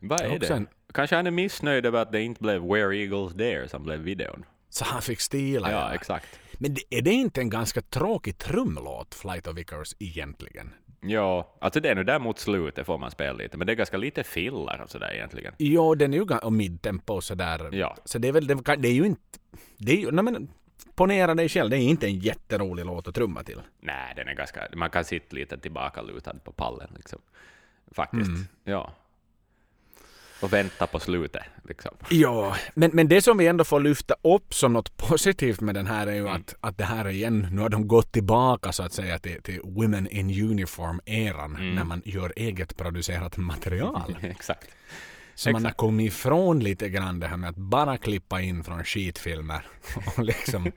vad är det? En... Kanske han är missnöjd över att det inte blev Where Eagles Dare som blev videon. Så han fick stila? Ja, ja. exakt. Men är det inte en ganska tråkig trumlåt, Flight of Icarus, egentligen? Ja, alltså det är nu där mot slutet får man spela lite, men det är ganska lite filler och sådär egentligen. Ja, den är ju och midtempo och sådär. Ja. Så det är väl, det, det är ju inte, det är ju, nej men ponera dig själv, det är inte en jätterolig låt att trumma till. Nej, den är ganska, man kan sitta lite tillbaka lutad på pallen liksom. Faktiskt, mm. ja. Och vänta på slutet. Liksom. Ja, men, men det som vi ändå får lyfta upp som något positivt med den här är ju mm. att, att det här igen, nu har de gått tillbaka så att säga till, till Women in Uniform-eran mm. när man gör eget producerat material. Exakt. Så Exakt. man har kommit ifrån lite grann det här med att bara klippa in från skitfilmer och liksom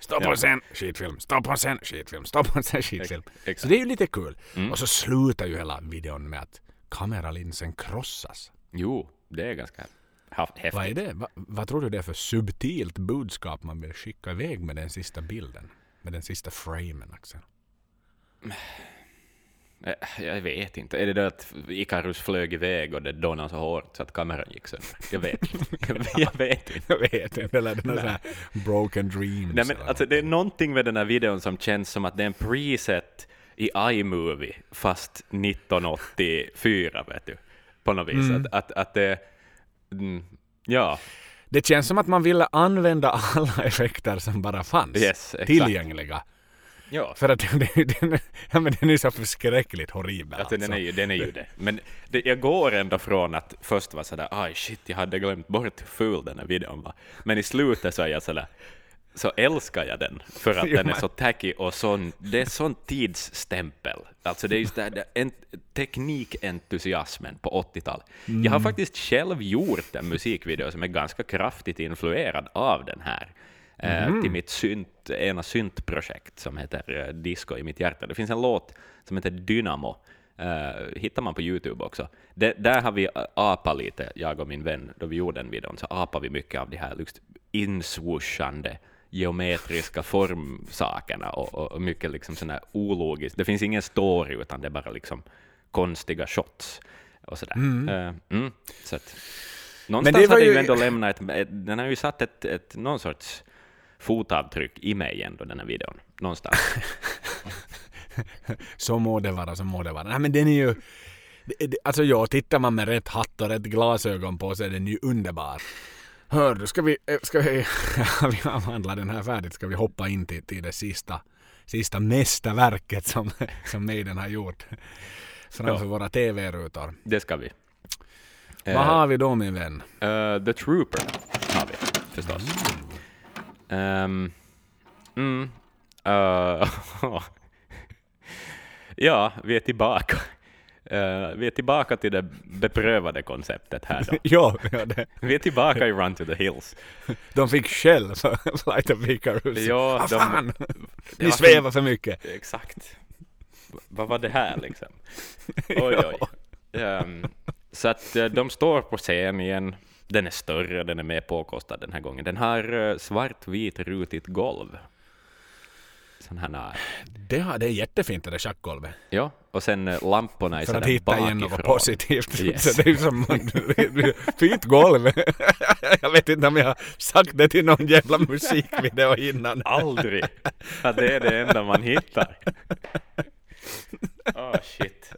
Stopp på sen, skitfilm, stopp på sen, skitfilm, stopp på sen, skitfilm. Exakt. Så det är ju lite kul. Mm. Och så slutar ju hela videon med att kameralinsen krossas. Jo, det är ganska häftigt. Vad är det? Va, vad tror du det är för subtilt budskap man vill skicka iväg med den sista bilden? Med den sista framen, Axel? Eh, jag vet inte. Är det det att Icarus flög iväg och det dånade så hårt så att kameran gick sönder? Jag vet inte. Jag vet inte. Jag vet inte. Eller sån här broken dreams. Nej, men alltså, det är någonting med den här videon som känns som att det är en preset i iMovie fast 1984, vet du. På något vis. Mm. Att, att, att det... Mm, ja. Det känns som att man ville använda alla effekter som bara fanns yes, tillgängliga. Ja. För att den, den, ja, men den är så förskräckligt horribel. Alltså, alltså. Den, är ju, den är ju det. Men det, jag går ändå från att först vara sådär aj shit, jag hade glömt bort hur ful den här videon var. Men i slutet så är jag sådär så älskar jag den för att den är så tacky och sån, det är sån tidsstämpel. Alltså det är just där, en, teknikentusiasmen på 80-talet. Mm. Jag har faktiskt själv gjort en musikvideo som är ganska kraftigt influerad av den här. Mm. till mitt synt, ena syntprojekt som heter eh, Disco i mitt hjärta. Det finns en låt som heter Dynamo, uh, hittar man på Youtube också. Det, där har vi apat lite, jag och min vän, då vi gjorde den videon, så apade vi mycket av de här liksom, inswooshande geometriska formsakerna och, och mycket liksom sån här ologiskt. Det finns ingen story, utan det är bara liksom konstiga shots och sådär. Mm. Uh, mm, så att, någonstans Men det hade ju ändå lämnat ett, den har ju satt ett, ett, någon sorts fotavtryck i mig ändå, den här videon. Någonstans. så må det vara, så må det vara. Nej, men den är ju... Alltså ja, tittar man med rätt hatt och rätt glasögon på så är den ju underbar. Hör du, ska vi, eh, ska vi, vi avhandla den här färdigt, ska vi hoppa in till, till det sista, sista mästerverket som, som Maiden har gjort framför ja. våra TV-rutor. Det ska vi. Vad uh, har vi då min vän? Uh, The Trooper har vi förstås. Um, mm, uh, ja, vi är tillbaka. Uh, vi är tillbaka till det beprövade konceptet här då. ja, ja det. Vi är tillbaka i Run to the Hills. De fick skäll för Flight of Icarus. Ja, ah, fan! Ni svävar för mycket. Exakt. Vad var det här liksom? Oj, oj. Um, så att uh, de står på scen igen. Den är större, den är mer påkostad den här gången. Den har uh, svartvit rutigt golv sån här... Det, har, det är jättefint det där schackgolvet. Ja, och sen eh, lamporna är För att hitta igen något positivt. Yes. Så det är som fint golv. jag vet inte om jag har sagt det till någon jävla musikvideo innan. Aldrig. Ja, det är det enda man hittar. Oh shit.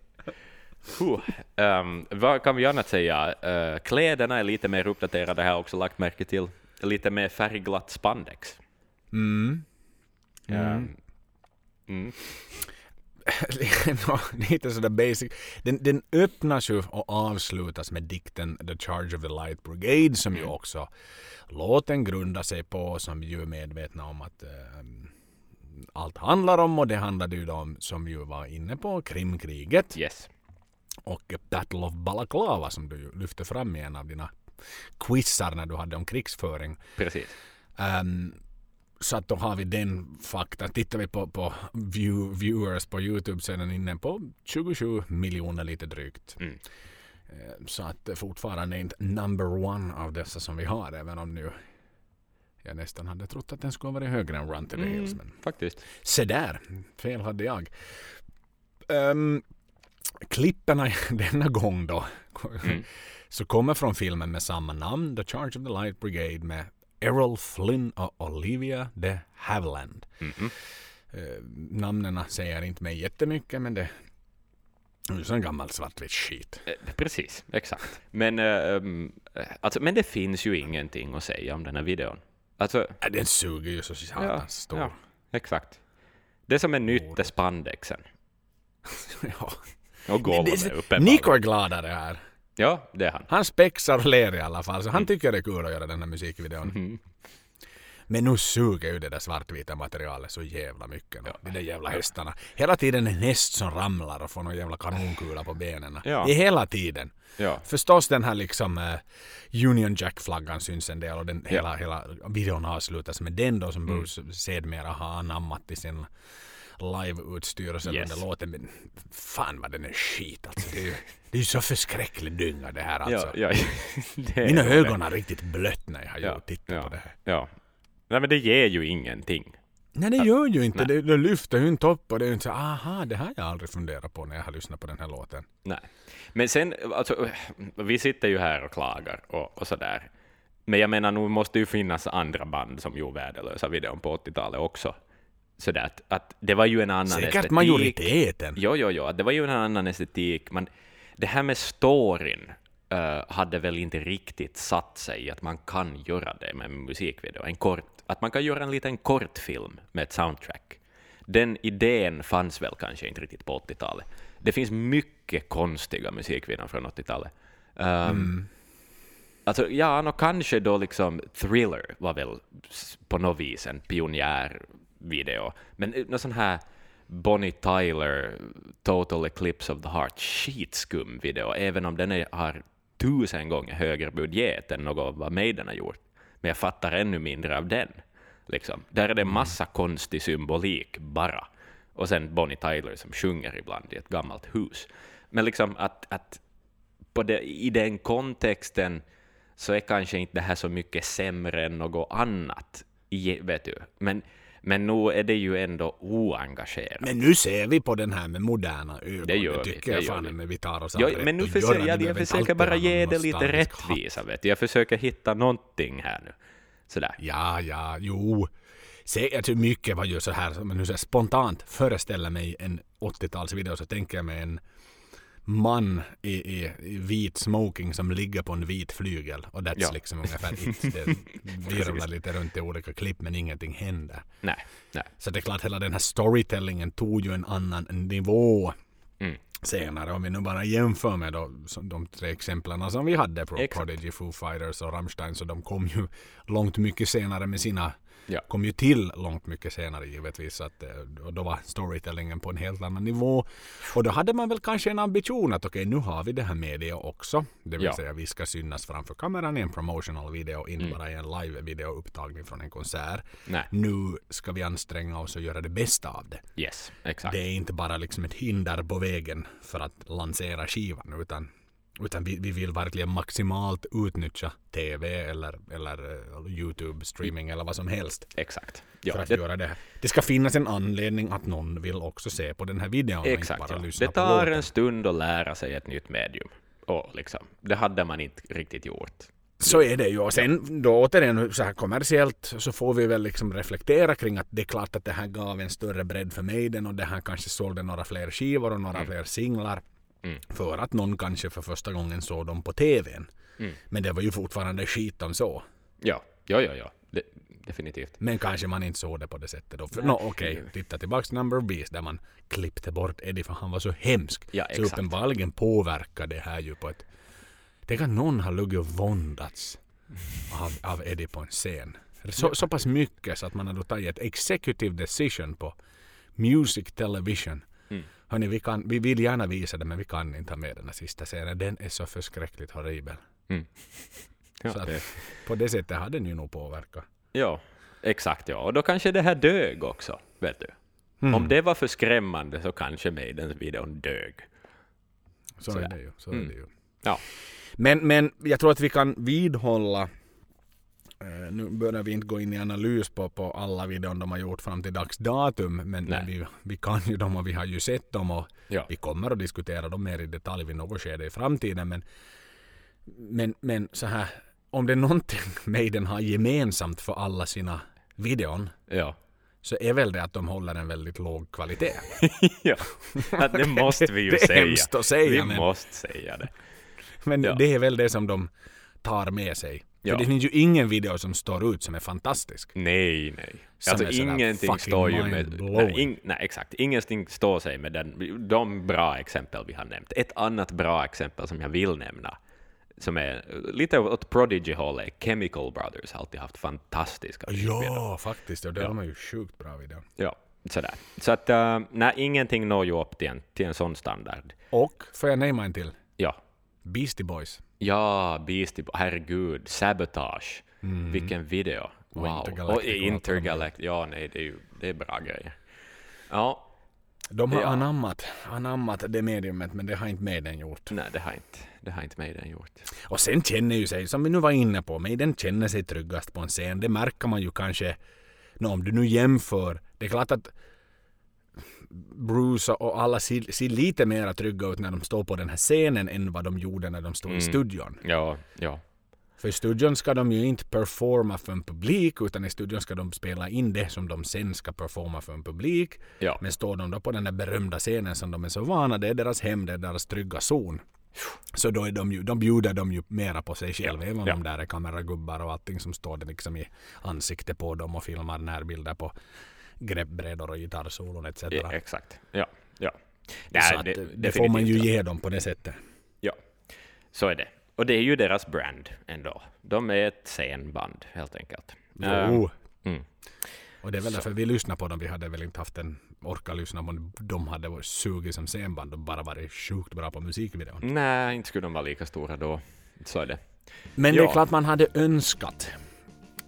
Um, vad kan vi annat säga? Uh, kläderna är lite mer uppdaterade, jag också lagt märke till. Lite mer färgglatt spandex. Mm. Mm. Mm. Lite sådär basic. Den, den öppnas ju och avslutas med dikten The Charge of the Light Brigade som ju mm. också låten grundar sig på som ju är medvetna om att äh, allt handlar om och det handlade ju om som ju var inne på Krimkriget. Yes. Och Battle of Balaklava som du lyfte fram i en av dina quizar när du hade om krigsföring. Precis. Um, så att då har vi den fakta. Tittar vi på, på view, viewers på Youtube så är den inne på 27 miljoner lite drygt. Mm. Eh, så att fortfarande inte number one av dessa som vi har, även om nu jag nästan hade trott att den skulle vara högre än Run to the Hills. Mm, faktiskt. Se där, fel hade jag. Um, klipperna denna gång då, mm. så kommer från filmen med samma namn, The Charge of the Light Brigade med Errol Flynn och Olivia de Havilland. Mm -hmm. eh, namnen säger inte mig jättemycket men det är så en gammal svartvit skit. Eh, precis, exakt. Men, eh, alltså, men det finns ju ingenting att säga om den här videon. Alltså, äh, den suger ju så satans ja, stor. Ja, exakt. Det som är nytt är spandexen. ja. Och golvet uppenbarligen. Nico är gladare här. Ja, det är han. Han spexar och ler i alla fall, så han mm. tycker det är kul att göra den här musikvideon. Mm. Men nu suger ju det där svartvita materialet så jävla mycket. Ja. De där jävla hästarna. Hela tiden en häst som ramlar och får någon jävla kanonkula på benen. Ja. Det är hela tiden. Ja. Förstås den här liksom uh, Union Jack-flaggan syns en del och den, ja. hela, hela videon avslutas med den då som mm. Bruce sedermera har anammat i sin live-utstyrelse yes. under låten. Men fan vad den är skit alltså. Det är ju, det är ju så förskräcklig dynga det här alltså. Ja, ja. Mina ögon har riktigt blött när jag har ja, tittat på det här. Ja, Nej men det ger ju ingenting. Nej det gör ju inte det. Det lyfter ju inte upp och det är ju inte så aha det har jag aldrig funderat på när jag har lyssnat på den här låten. Nej. Men sen, alltså, vi sitter ju här och klagar och, och sådär. Men jag menar, nu måste ju finnas andra band som gjorde värdelösa videon på 80-talet också. Sådär att, att det var ju en annan Säkert estetik. majoriteten. Jo, jo, jo, det var ju en annan estetik. Men det här med storyn uh, hade väl inte riktigt satt sig att man kan göra det med en musikvideo. En kort att man kan göra en liten kortfilm med ett soundtrack. Den idén fanns väl kanske inte riktigt på 80-talet. Det finns mycket konstiga musikvideor från 80-talet. Um, ehm, mm. Alltså, ja, no, kanske då liksom Thriller var väl på något vis en pionjärvideo, men någon sån här Bonnie Tyler, Total Eclipse of the Heart, skitskum video, även om den är, har tusen gånger högre budget än något vad Maiden har gjort men jag fattar ännu mindre av den. Liksom. Där är det mm. massa konstig symbolik bara. Och sen Bonnie Tyler som sjunger ibland i ett gammalt hus. Men liksom att, att det, i den kontexten så är kanske inte det här så mycket sämre än något annat. Vet du. Men, men nu är det ju ändå oengagerat. Men nu ser vi på den här med moderna ögon. Det gör det tycker vi. jag fan vi. Vi tar oss ja, Men nu försöker jag, jag försöker bara ge det lite rättvisa. Vet du. Jag försöker hitta någonting här nu. Sådär. Ja, ja, jo. Se, jag tror mycket var ju så här, men nu så spontant föreställer mig en 80-talsvideo så tänker jag mig en man i, i, i, vit smoking som ligger på en vit flygel och that's ja. liksom ungefär it. Det virvlar lite runt i olika klipp men ingenting händer. Nej, nej. Så det är klart hela den här storytellingen tog ju en annan nivå mm. senare. Om vi nu bara jämför med då, de tre exemplen som vi hade, Pro Prodigy, Foo Fighters och Rammstein, så de kom ju långt mycket senare med sina ja. kom ju till långt mycket senare givetvis. Att, eh, och då var storytellingen på en helt annan nivå. Och då hade man väl kanske en ambition att okej, okay, nu har vi det här media också. Det vill ja. säga vi ska synas framför kameran i en promotional video, inte mm. bara i en live video upptagning från en konsert. Nej. Nu ska vi anstränga oss och göra det bästa av det. Yes, exakt. Det är inte bara liksom ett hinder på vägen för att lansera skivan utan utan vi, vi vill verkligen maximalt utnyttja TV eller, eller uh, Youtube streaming eller vad som helst. Exakt. Ja, för att det, göra det. Det ska finnas en anledning att någon vill också se på den här videon. Exakt. Bara ja. Det tar en stund att lära sig ett nytt medium. Och liksom, det hade man inte riktigt gjort. Så är det ju. Och sen då återigen så här kommersiellt så får vi väl liksom reflektera kring att det är klart att det här gav en större bredd för Maiden och det här kanske sålde några fler skivor och några mm. fler singlar. Mm. För att någon kanske för första gången såg dem på TVn. Mm. Men det var ju fortfarande skit de såg. Ja, ja, ja, ja. Det, definitivt. Men kanske man inte såg det på det sättet då. no, okej, okay. titta tillbaks till Number of Beast där man klippte bort Eddie för han var så hemsk. Ja, så uppenbarligen påverkar det här ju på ett... Tänk att någon har luggit och våndats av, av Eddie på en scen. Så, så pass mycket så att man har då tagit ett executive decision på Music Television Mm. Hörni, vi, kan, vi vill gärna visa det men vi kan inte ha med den här sista scenen. Den är så förskräckligt horribel. Mm. Ja, så att, det. på det sättet hade den ju nog påverkat. Ja, exakt ja. Och då kanske det här dög också, vet du. Mm. Om det var för skrämmande så kanske Maidens-videon dög. Så, så är det ju. Så mm. är det ju. Ja. Men, men jag tror att vi kan vidhålla nu börjar vi inte gå in i analys på, på alla videon de har gjort fram till dags datum men, vi, vi kan ju dem och vi har ju sett dem och ja. vi kommer att diskutera dem mer i detalj vid något skede i framtiden men, men, men så här om det är någonting Maiden har gemensamt för alla sina videon ja. så är väl det att de håller en väldigt låg kvalitet. ja, det måste vi ju det säga. Är att säga. Vi men, måste säga det. Men ja. det är väl det som de tar med sig Ja. För det finns ju ingen video som står ut som är fantastisk. Nej, nej. Som alltså ingenting står ju med... Nej, in, nej, exakt. Ingenting står sig med den, de bra exempel vi har nämnt. Ett annat bra exempel som jag vill nämna, som är lite åt Prodigy-hållet, Chemical Brothers har alltid haft fantastiska Ja, faktiskt. Ja, det ja. är ju sjukt bra video. Ja, sådär. Så att, uh, nej, ingenting når ju upp till en, till en sån standard. Och, får jag nämna en till? Ja. Beastie Boys. Ja, Beastie. Herregud. Sabotage. Mm. Vilken video. Wow. Och Intergalactic. Och Intergalactic. Ja, nej, det är ju det är bra grejer. Ja. De har ja. anammat, anammat det mediumet, men det har inte Maiden gjort. Nej, det har inte, det har inte Maiden gjort. Och sen känner ju sig, som vi nu var inne på, Maiden känner sig tryggast på en scen. Det märker man ju kanske, no, om du nu jämför. Det är klart att Bruce och alla ser, ser lite mer trygga ut när de står på den här scenen än vad de gjorde när de stod mm. i studion. Ja, ja. För i studion ska de ju inte performa för en publik utan i studion ska de spela in det som de sen ska performa för en publik. Ja. Men står de då på den där berömda scenen som de är så vana, det är deras hem, det är deras trygga zon. Så då är de ju, de bjuder de ju mera på sig själva, även om ja. de där är kameragubbar och allting som står det liksom i ansikte på dem och filmar närbilder på greppbrädor och gitarrsolon etc. Ja, exakt, ja. ja. Det, det, det får man ju ge dem på det sättet. Ja, så är det. Och det är ju deras brand ändå. De är ett scenband helt enkelt. Jo. Um, mm. Och det är väl därför vi lyssnar på dem. Vi hade väl inte haft en orka lyssna på de hade sugit som scenband och bara varit sjukt bra på musikvideon. Nej, inte skulle de vara lika stora då. Så är det. Men ja. det är klart man hade önskat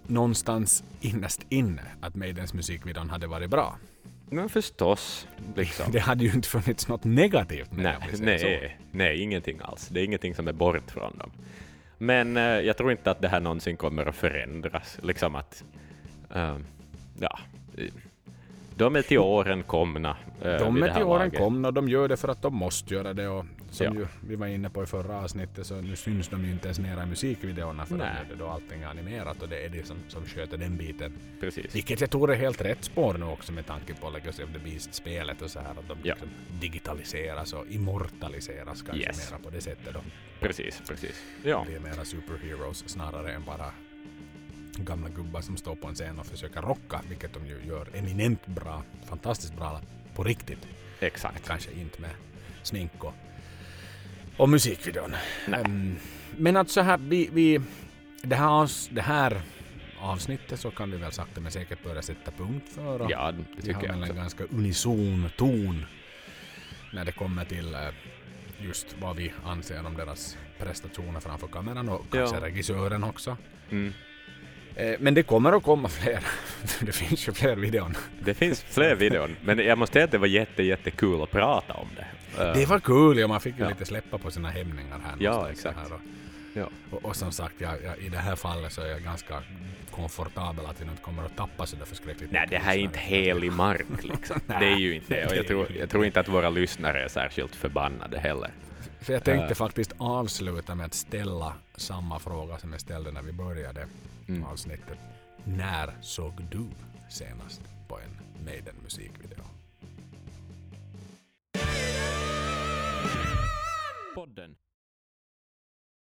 någonstans innerst inne att Maidens musikvideon hade varit bra. Men förstås. Liksom. Det hade ju inte funnits något negativt med nej, det. Nej, nej, ingenting alls. Det är ingenting som är bort från dem. Men eh, jag tror inte att det här någonsin kommer att förändras. Liksom att, uh, ja, de är till åren komna. Eh, de är till åren laget. komna och de gör det för att de måste göra det. Och som ja. ju vi var inne på i förra avsnittet så nu syns de ju inte ens mera i musikvideorna för Nej. då är allting animerat och det är det som, som sköter den biten. Precis. Vilket jag tror är helt rätt spår nu också med tanke på Legacy of the Beast-spelet och så här att de ja. liksom digitaliseras och immortaliseras kanske yes. mera på det sättet då. Precis, precis. Ja. Det är mera superheroes snarare än bara gamla gubbar som står på en scen och försöker rocka, vilket de ju gör eminent bra, fantastiskt bra på riktigt. Exakt. Kanske inte med smink och, och musikvideon. Um, men att så här, vi, vi, det, här, det här avsnittet så kan vi väl sakta men säkert börja sätta punkt för. Ja, det tycker jag. Vi har väl en ganska unison ton när det kommer till eh, just vad vi anser om deras prestationer framför kameran och kanske ja. regissören också. Mm. Eh, men det kommer att komma fler. det finns ju fler videon. Det finns fler videon, men jag måste säga att det var jätte, jättekul att prata om det. Det var kul, ja. Man fick ju ja. lite släppa på sina hämningar här. Ja, exakt. Här och, ja. Och, och, som sagt, jag, jag, i det här fallet så är jag ganska komfortabel att vi inte kommer att tappa så där förskräckligt Nej, det här är inte helig mark liksom. det är ju inte det. Och jag tror, jag tror inte att våra lyssnare är särskilt förbannade heller. För jag tänkte uh. faktiskt avsluta med att ställa samma fråga som jag ställde när vi började mm. avsnittet. När såg du senast på en Maiden Podden.